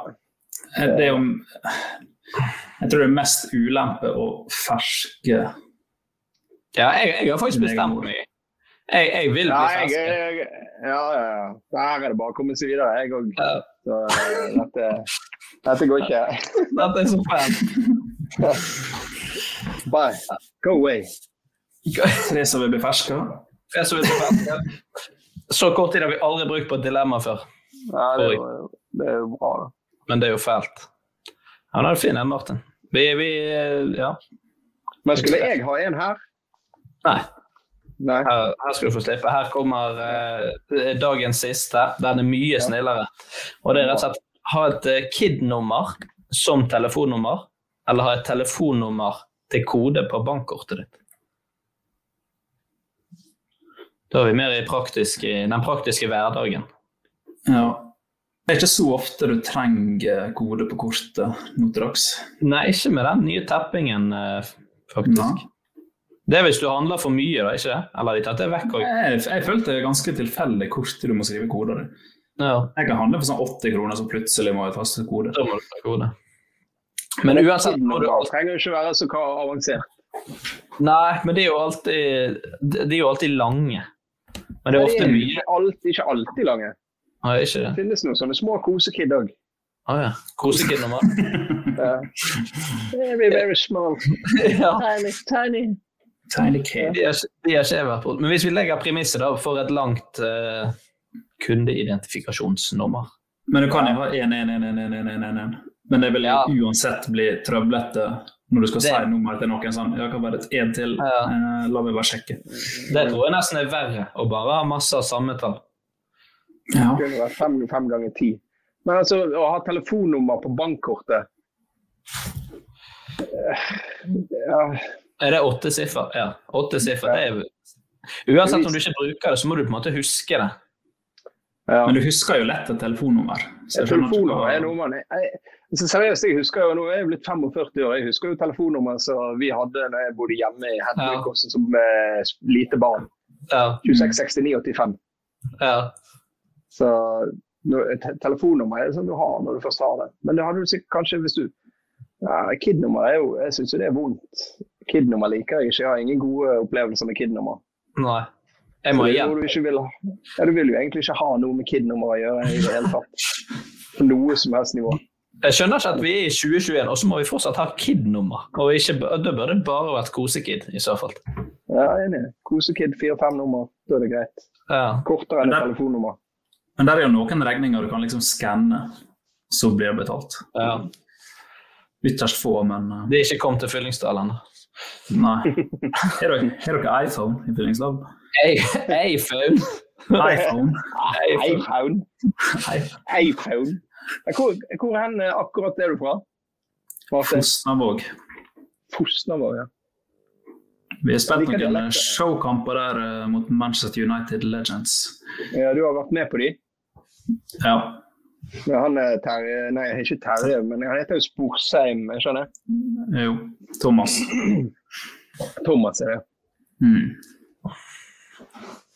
[SPEAKER 2] Det er jo Jeg tror det er mest ulempe å ferske
[SPEAKER 1] ja, jeg, har faktisk bestemt meg. Jeg, jeg vil bli
[SPEAKER 3] Ja, jeg, jeg, ja, ja. Her er det bare å komme seg videre, jeg òg. Så eh, dette, dette går ikke.
[SPEAKER 1] Dette er så fælt.
[SPEAKER 3] Bye. Go away.
[SPEAKER 2] Tre som vil bli ferske.
[SPEAKER 1] Tre så, vil bli fersk. så kort tid har vi aldri brukt på et dilemma før.
[SPEAKER 3] Ja, det, er jo, det er jo bra, da.
[SPEAKER 1] Men det er jo fælt. Han er fin, den, Martin. Vi, vi Ja.
[SPEAKER 3] Men skulle jeg ha en her?
[SPEAKER 1] Nei.
[SPEAKER 3] Nei.
[SPEAKER 1] Her, her skal du få slippe. Her kommer eh, dagens siste. Den er mye snillere. Og det er rett og slett ha et eh, KID-nummer som telefonnummer, eller ha et telefonnummer til kode på bankkortet ditt. Da er vi mer i, praktisk, i den praktiske hverdagen.
[SPEAKER 2] Ja. Det er ikke så ofte du trenger kode på kortet nå til dags.
[SPEAKER 1] Nei, ikke med den nye teppingen, faktisk. faktisk. Det er hvis du handler for mye, da, ikke det? Eller de tatt det vekk òg?
[SPEAKER 2] Jeg, jeg følte det er ganske tilfeldig hvor du må skrive koder. i.
[SPEAKER 1] Ja.
[SPEAKER 2] Jeg kan handle for sånn 80 kroner, så plutselig må jeg taste kode.
[SPEAKER 1] Da må du ta kode. Men uansett må du
[SPEAKER 3] Det trenger jo ikke være så avansert.
[SPEAKER 1] Nei, men de er jo alltid, de er jo alltid lange. Men det er ofte mye
[SPEAKER 3] Ikke alltid, ikke alltid lange.
[SPEAKER 1] Nei, ikke det.
[SPEAKER 3] Det finnes noen sånne små kosekid òg.
[SPEAKER 1] Å ja. Kosekid-nummer.
[SPEAKER 3] Very, very small.
[SPEAKER 1] ja.
[SPEAKER 3] Tiny, tiny.
[SPEAKER 2] Tiny kid.
[SPEAKER 1] De har ikke jeg vært på. Men hvis vi legger premisset for et langt uh, kundeidentifikasjonsnummer
[SPEAKER 2] Men du kan jo ha 1-1-1-1-1-1-1. Men det vil ja. uansett bli trøblete når du skal
[SPEAKER 1] Det-
[SPEAKER 2] si nummeret til noen sånn. Ja, kan være et en til. Eh, la meg bare sjekke.
[SPEAKER 1] Det tror jeg nesten er verre, å bare ha masse av samme tall.
[SPEAKER 3] Det kunne vært fem, fem ganger ti. Men altså, å ha telefonnummer på bankkortet eh, ja.
[SPEAKER 1] Er det åtte siffer? Ja. Åtte siffer, det er Uansett om du ikke bruker det, så må du på en måte huske det.
[SPEAKER 2] Men du husker jo lett et telefonnummer. Så
[SPEAKER 3] Telefonnummer er noe man jeg, Seriøst, jeg husker jo nå er jeg blitt 45 år. Jeg husker jo telefonnummeret som vi hadde da jeg bodde hjemme i Hedvigåsen som eh, lite barn.
[SPEAKER 1] Ja.
[SPEAKER 3] 266985.
[SPEAKER 1] Ja.
[SPEAKER 3] Så et telefonnummer er det sånn du har når du først har det. Men det hadde du sikkert kanskje hvis du ja, KID-nummer er jo Jeg syns jo det er vondt. KID-nummer liker jeg ikke. Jeg har ingen gode opplevelser med KID-nummer.
[SPEAKER 1] Nei. Jeg må igjen.
[SPEAKER 3] Du, ikke vil ha. Ja, du vil jo egentlig ikke ha noe med KID-nummer å gjøre i det hele tatt. På noe som helst nivå.
[SPEAKER 1] Jeg skjønner ikke at vi er i 2021, og så må vi fortsatt ha KID-nummer. Og ikke, Da burde det bare vært kosekid, i så fall.
[SPEAKER 3] Ja, enig. Kosekid 4-5 nummer, da er det greit.
[SPEAKER 1] Ja.
[SPEAKER 3] Kortere enn et telefonnummer.
[SPEAKER 2] Men der er jo noen regninger du kan liksom skanne, så blir det betalt.
[SPEAKER 1] Ja.
[SPEAKER 2] Ytterst få, men uh...
[SPEAKER 1] Det er ikke kommet til Fyllingsdal ennå.
[SPEAKER 2] Nei. Har dere, iPhone i Fyllingsdal?
[SPEAKER 1] iPhone?
[SPEAKER 2] iPhone.
[SPEAKER 3] iPhone. iPhone. Hvor, hvor hen akkurat er du fra?
[SPEAKER 2] Fosnavåg.
[SPEAKER 3] Fosnavåg, ja.
[SPEAKER 2] Vi har spilt
[SPEAKER 3] Hvilke
[SPEAKER 2] noen showkamper der uh, mot Manchester United Legends.
[SPEAKER 3] ja. Du har vært med på de?
[SPEAKER 2] Ja.
[SPEAKER 3] Men han er Terje Nei, ikke Terje, men han heter jo Sporsheim, jeg skjønner?
[SPEAKER 2] Jo. Thomas.
[SPEAKER 3] Thomas er det.
[SPEAKER 2] Mm.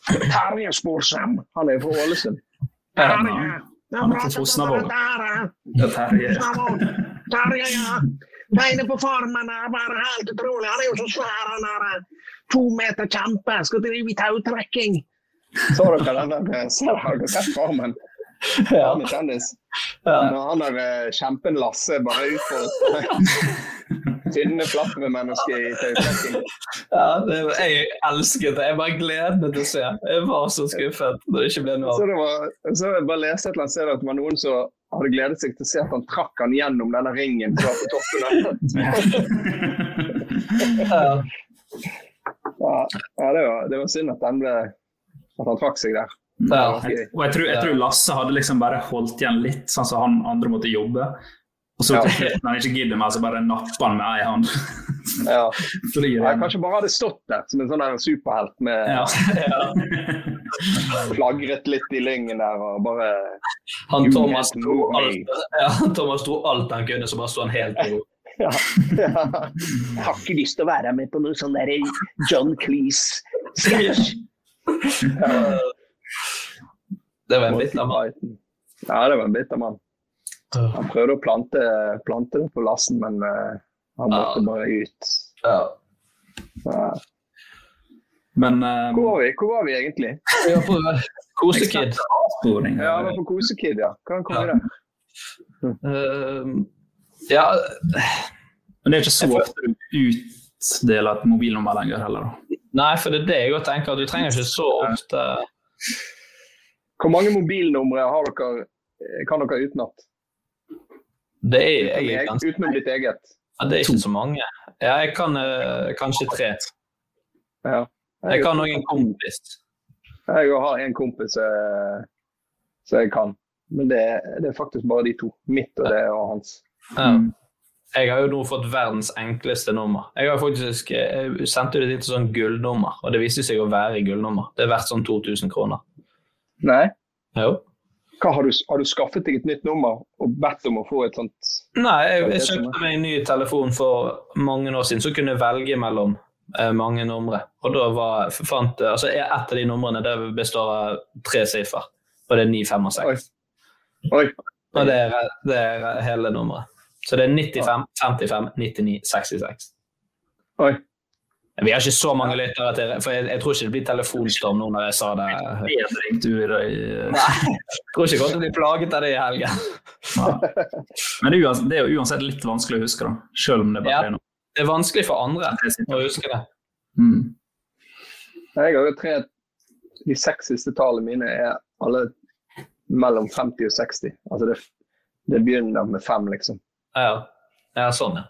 [SPEAKER 3] Terje Sporsem. Han er fra Ålesund.
[SPEAKER 2] Han er fra Fosnavåg. Ja, Terje.
[SPEAKER 8] Terje, ja. Beina på formen er bare helt utrolig. Han er jo så svær, han der. To meter kjempe. Skal drive i tautrekking.
[SPEAKER 3] Så dere den der? Så har dere sett Farmen?
[SPEAKER 1] Ja.
[SPEAKER 3] Han er kjendis. Når han der eh, kjempen Lasse bare utfordret tynne, flappe mennesker i tautrekking.
[SPEAKER 1] Ja, det, jeg elsket det. Jeg bare gledet meg til å se. Jeg var så skuffet når det ikke ble noe
[SPEAKER 3] Så
[SPEAKER 1] av.
[SPEAKER 3] det var, så jeg bare leste et eller annet sted at det var noen som hadde gledet seg til å se at han trakk han gjennom denne ringen som var på toppen.
[SPEAKER 1] Ja.
[SPEAKER 3] Ja, ja det, var, det var synd at, den ble, at han trakk seg der.
[SPEAKER 2] Ja. Og jeg tror, jeg tror Lasse hadde liksom bare holdt igjen litt, sånn som han andre måtte jobbe. Og så
[SPEAKER 3] Ja.
[SPEAKER 2] til slutt, når han ikke gidder mer, så bare napper han med ei hånd.
[SPEAKER 3] Ja. Jeg kanskje bare hadde stått der som en sånn der superhelt med
[SPEAKER 2] Ja.
[SPEAKER 3] flagret litt i lyngen der og bare
[SPEAKER 1] Han Thomas dro alt, ja, Thomas alt han kunne, så bare sto han helt i ro.
[SPEAKER 3] Ja. ja. Jeg har ikke lyst til å være med på noe sånn derre John Cleese-sketsj.
[SPEAKER 1] Det var en bitter mann.
[SPEAKER 3] Ja, det var en bitter mann. Han prøvde å plante, plante det på lassen, men uh, han måtte bare ut.
[SPEAKER 1] Ja.
[SPEAKER 3] Ja.
[SPEAKER 2] Men eh,
[SPEAKER 3] Hvor var vi, Hvor var vi egentlig?
[SPEAKER 1] Vi var på Kosekid.
[SPEAKER 3] Ja, vi var på Kosekid, ja. Kan kom ja. der?
[SPEAKER 1] Uh, ja,
[SPEAKER 2] Men det er ikke så ofte du utdeler et mobilnummer lenger heller. da.
[SPEAKER 1] nei, for det er det jeg tenker. at Du trenger ikke så ofte
[SPEAKER 3] Hvor mange mobilnumre har dere, eh, kan dere utenat?
[SPEAKER 1] Det er, jeg ganske
[SPEAKER 3] Utenom ditt eget?
[SPEAKER 1] Ja, det er ikke så mange. Ja, jeg kan uh, kanskje tre.
[SPEAKER 3] Ja.
[SPEAKER 1] Jeg kan òg en kompis.
[SPEAKER 3] Jeg har en kompis uh, som jeg kan. Men det, det er faktisk bare de to. Mitt og det og hans.
[SPEAKER 1] Ja. Jeg har jo nå fått verdens enkleste nummer. Jeg har faktisk jeg sendte det til sånn gullnummer, og det viste seg å være gullnummer. Det er verdt sånn 2000 kroner.
[SPEAKER 3] Nei?
[SPEAKER 1] Jo.
[SPEAKER 3] Hva, har, du, har du skaffet deg et nytt nummer og bedt om å få et sånt
[SPEAKER 1] Nei, jeg, jeg kjøpte meg en ny telefon for mange år siden, så kunne jeg velge mellom eh, mange numre. Og da var, fant altså Et av de numrene det består av tre siffer, og det er 9, 5 og 6.
[SPEAKER 3] Oi.
[SPEAKER 1] Og det er, det er hele nummeret. Så det er 95, 55, 99, 66.
[SPEAKER 3] Oi.
[SPEAKER 1] Vi har ikke så mange lyttere, til, for jeg, jeg tror ikke det blir telefonstorm nå når jeg sa det. Jeg tror ikke jeg kommer til å bli plaget av det i helgen.
[SPEAKER 2] Men det er det er jo uansett litt vanskelig å huske, da. Selv om det bare
[SPEAKER 1] Ja.
[SPEAKER 2] er noe.
[SPEAKER 1] Det er vanskelig for andre å huske det.
[SPEAKER 2] Mm.
[SPEAKER 3] Jeg har jo tre De seks siste tallene mine er alle mellom 50 og 60. Altså det, det begynner med fem, liksom.
[SPEAKER 1] Ja, ja sånn, ja.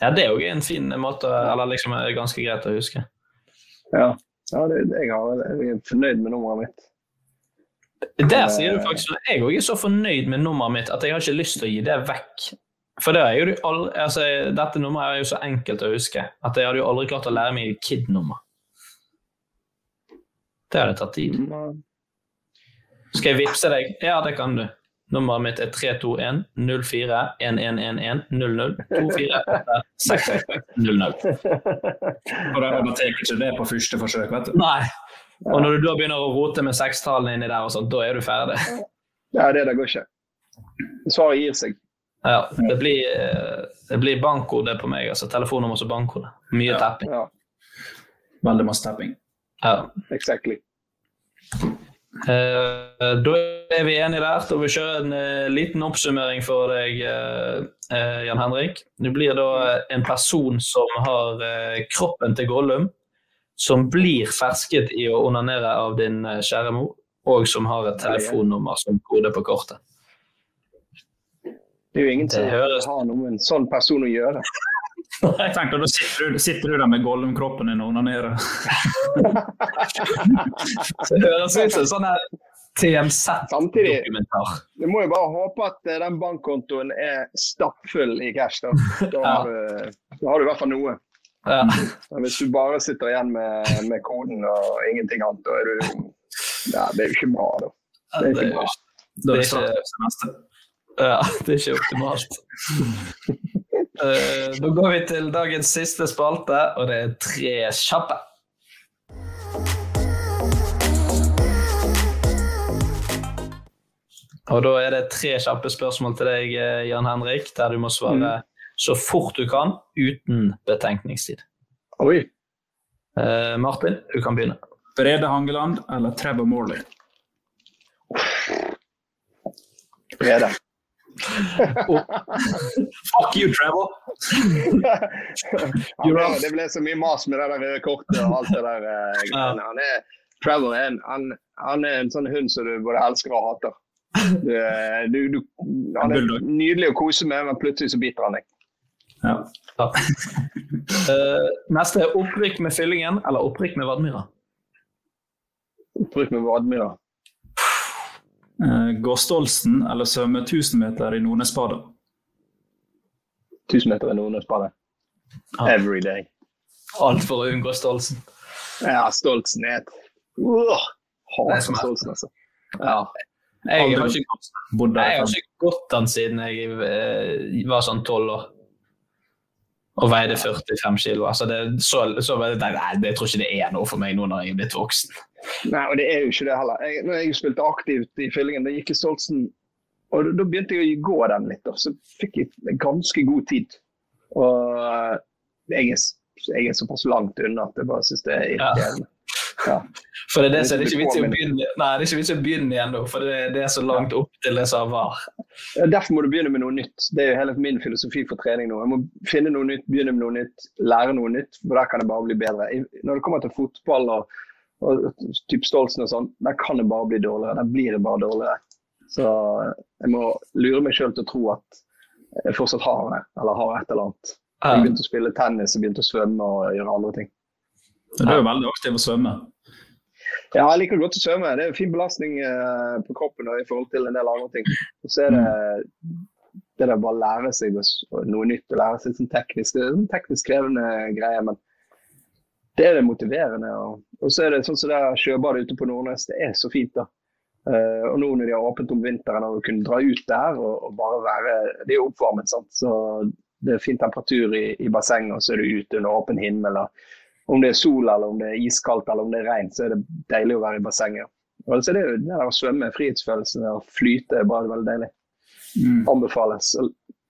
[SPEAKER 1] Ja, Det er jo en fin måte, eller liksom er ganske greit å huske.
[SPEAKER 3] Ja, ja det, jeg, har, jeg er fornøyd med nummeret mitt.
[SPEAKER 1] Der sier du faktisk at jeg òg er så fornøyd med nummeret mitt at jeg har ikke lyst til å gi det vekk. For det er jo aldri, altså, dette nummeret er jo så enkelt å huske at jeg hadde jo aldri klart å lære meg KID-nummer. Det hadde tatt tid. Skal jeg vippse deg? Ja, det kan du. Nummeret mitt er 321 04 1111 00 24 6600.
[SPEAKER 2] Og da tar ikke det på første forsøk, vet du.
[SPEAKER 1] Nei. Og når du da begynner å rote med sekstallene inni der, og sånt, da er du ferdig.
[SPEAKER 3] Ja, det der går ikke. Svaret gir seg.
[SPEAKER 1] Ja, det blir, det blir bankkode på meg. altså Telefonnummer som bankkode. Mye tapping.
[SPEAKER 3] Ja,
[SPEAKER 2] Veldig masse tapping.
[SPEAKER 1] Ja.
[SPEAKER 3] exactly.
[SPEAKER 1] Eh, da er vi enige der. Vil vi kjøre en eh, liten oppsummering for deg, eh, Jan Henrik. Du blir da en person som har kroppen til Gollum, som blir fersket i å onanere av din kjære mor, og som har et telefonnummer som kode på kortet.
[SPEAKER 3] Det er jo ingen som
[SPEAKER 1] høres-
[SPEAKER 3] har noe med en sånn person å gjøre.
[SPEAKER 2] Tenk deg, Da sitter du, sitter du der med Gollum-kroppen din og onanerer.
[SPEAKER 1] Det høres ut som sånn her TMZ-dokumentar.
[SPEAKER 3] du må jo bare håpe at eh, den bankkontoen er stappfull i cash. Da, da, har, du, da har du i hvert fall noe.
[SPEAKER 1] Ja.
[SPEAKER 3] Hvis du bare sitter igjen med, med koden og ingenting annet, da er du ja, Det er jo ikke bra, da. Det er ikke bra.
[SPEAKER 2] Det er
[SPEAKER 1] Det
[SPEAKER 2] det
[SPEAKER 1] er ikke, det er ikke optimalt. Eh, nå går vi til dagens siste spalte, og det er tre kjappe. Og da er det tre kjappe spørsmål til deg, eh, Jan Henrik, der du må svare så fort du kan, uten betenkningstid.
[SPEAKER 3] Oi.
[SPEAKER 1] Uh, Martin, du kan begynne.
[SPEAKER 2] Brede Hangeland eller Trevor Morley?
[SPEAKER 3] Brede.
[SPEAKER 1] Fuck you, Trevor!
[SPEAKER 3] Ja, det, det ble så mye mas med det der røde kortet og alt det der. eh. Han er, Trevor er en, han, han er en sånn hund som du både elsker og hater. Du, eh, du, du, han er nydelig å kose med, men plutselig så biter han deg.
[SPEAKER 2] Ja.
[SPEAKER 1] Eh, neste er opprykk med Fyllingen eller opprykk med Vadmyra.
[SPEAKER 3] Opprykk med Vadmyra.
[SPEAKER 2] Eh, Gå Stolsen eller svømme 1000 meter i Nordnesbadet?
[SPEAKER 3] 1000 meter i Nordnesbadet. Every day.
[SPEAKER 1] Alt for å unngå Stolsen.
[SPEAKER 3] Ja, Stolsen er et uh,
[SPEAKER 1] er
[SPEAKER 3] Hater Stolsen, altså. Ja.
[SPEAKER 1] Jeg har ikke,
[SPEAKER 2] Bodd
[SPEAKER 1] jeg har ikke gått den siden jeg eh, var sånn tolv år. Og veide 45 kilo. Altså det, så, så var det, nei, jeg tror ikke det er noe for meg nå når jeg er blitt voksen.
[SPEAKER 3] Nei, og det er jo ikke det heller. Jeg, når jeg spilte aktivt i Fyllingen, da gikk jeg Stoltsen Og da begynte jeg å gå den litt, og så fikk jeg ganske god tid. Og eh, jeg er, jeg er såpass langt unna at jeg bare syns det er irriterende. Ja.
[SPEAKER 1] For det er det, som- det er ikke vits i å begynne Nei, det er ikke vits i å begynne igjen nå, for det, det er så langt opp til det som var.
[SPEAKER 3] Ja, Derfor må du begynne med noe nytt. Det er jo hele min filosofi for trening nå. Jeg må finne noe nytt, begynne med noe nytt, lære noe nytt, for der kan det bare bli bedre. Når det kommer til fotball og, og typ Stolsen og sånn, der kan det bare bli dårligere. Der blir det bare dårligere. Så jeg må lure meg sjøl til å tro at jeg fortsatt har det, eller har et eller annet. Jeg begynte å spille tennis, jeg begynte å svømme og gjøre andre ting.
[SPEAKER 2] Du er jo veldig aktiv å svømme.
[SPEAKER 3] Ja, jeg liker godt å svømme. Det er en fin belastning eh, på kroppen og i forhold til en del andre ting. Og så er det det der bare å lære seg noe nytt å lære seg sånn teknisk, det sånn teknisk krevende greier. Men det er det motiverende. Og, så er det sånn som det der sjøbadet ute på Nordnes, det er så fint da. Uh, og nå når de har åpent om vinteren og kunne dra ut der og, og bare være Det er jo oppvarmet, sant. Så det er fin temperatur i, i bassenget, og så er du ute under åpen himmel. og om det er sol eller om det er iskaldt eller om det er regn, så er det deilig å være i bassenget. Og så er det jo det der å svømme, frihetsfølelsen og flyte er bare veldig deilig. Anbefales.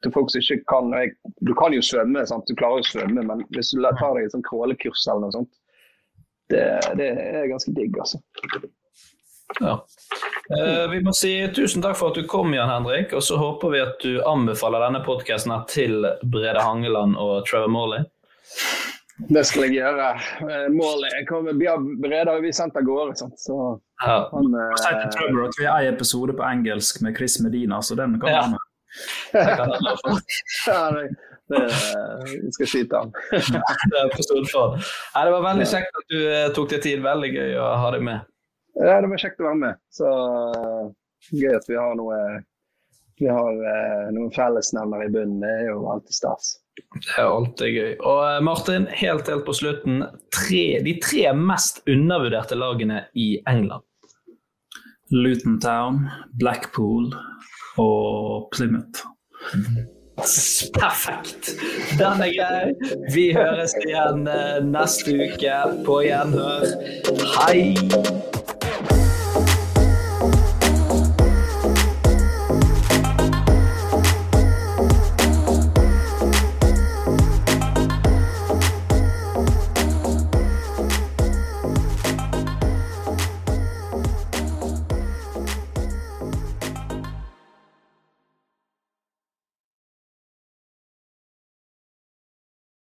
[SPEAKER 3] Til folk som ikke kan jeg, Du kan jo svømme, sant? du klarer jo å svømme, men hvis du tar deg et sånt krålekurs eller noe sånt, det, det er ganske digg, altså.
[SPEAKER 1] Ja. Eh, vi må si tusen takk for at du kom, Jan Henrik. Og så håper vi at du anbefaler denne podkasten til Brede Hangeland og Trevor Morley.
[SPEAKER 3] Det skal jeg gjøre. Eh, Målet kommer, har Brede har vi sendt av gårde, sant? så
[SPEAKER 1] Ja.
[SPEAKER 3] han
[SPEAKER 2] til Trevor at vi har en episode på engelsk med Chris Medina, så den kan
[SPEAKER 3] Ja.
[SPEAKER 2] han ha.
[SPEAKER 3] ja, det, det, vi skal skyte han.
[SPEAKER 1] Det er på stort for. Nei, det var veldig kjekt at du eh, tok deg tid. Veldig gøy å ha deg med.
[SPEAKER 3] Ja, det var kjekt å være med. Så eh, gøy at vi har noe vi har eh, noen fellesnevner i bunnen. Det er jo alltid stas.
[SPEAKER 1] Det er alltid gøy. Og eh, Martin, helt helt på slutten. Tre, de tre mest undervurderte lagene i England.
[SPEAKER 2] Luton Town, Blackpool og Plymouth.
[SPEAKER 1] Perfekt! Den er grei. Vi høres igjen eh, neste uke. På gjenhør. Hei!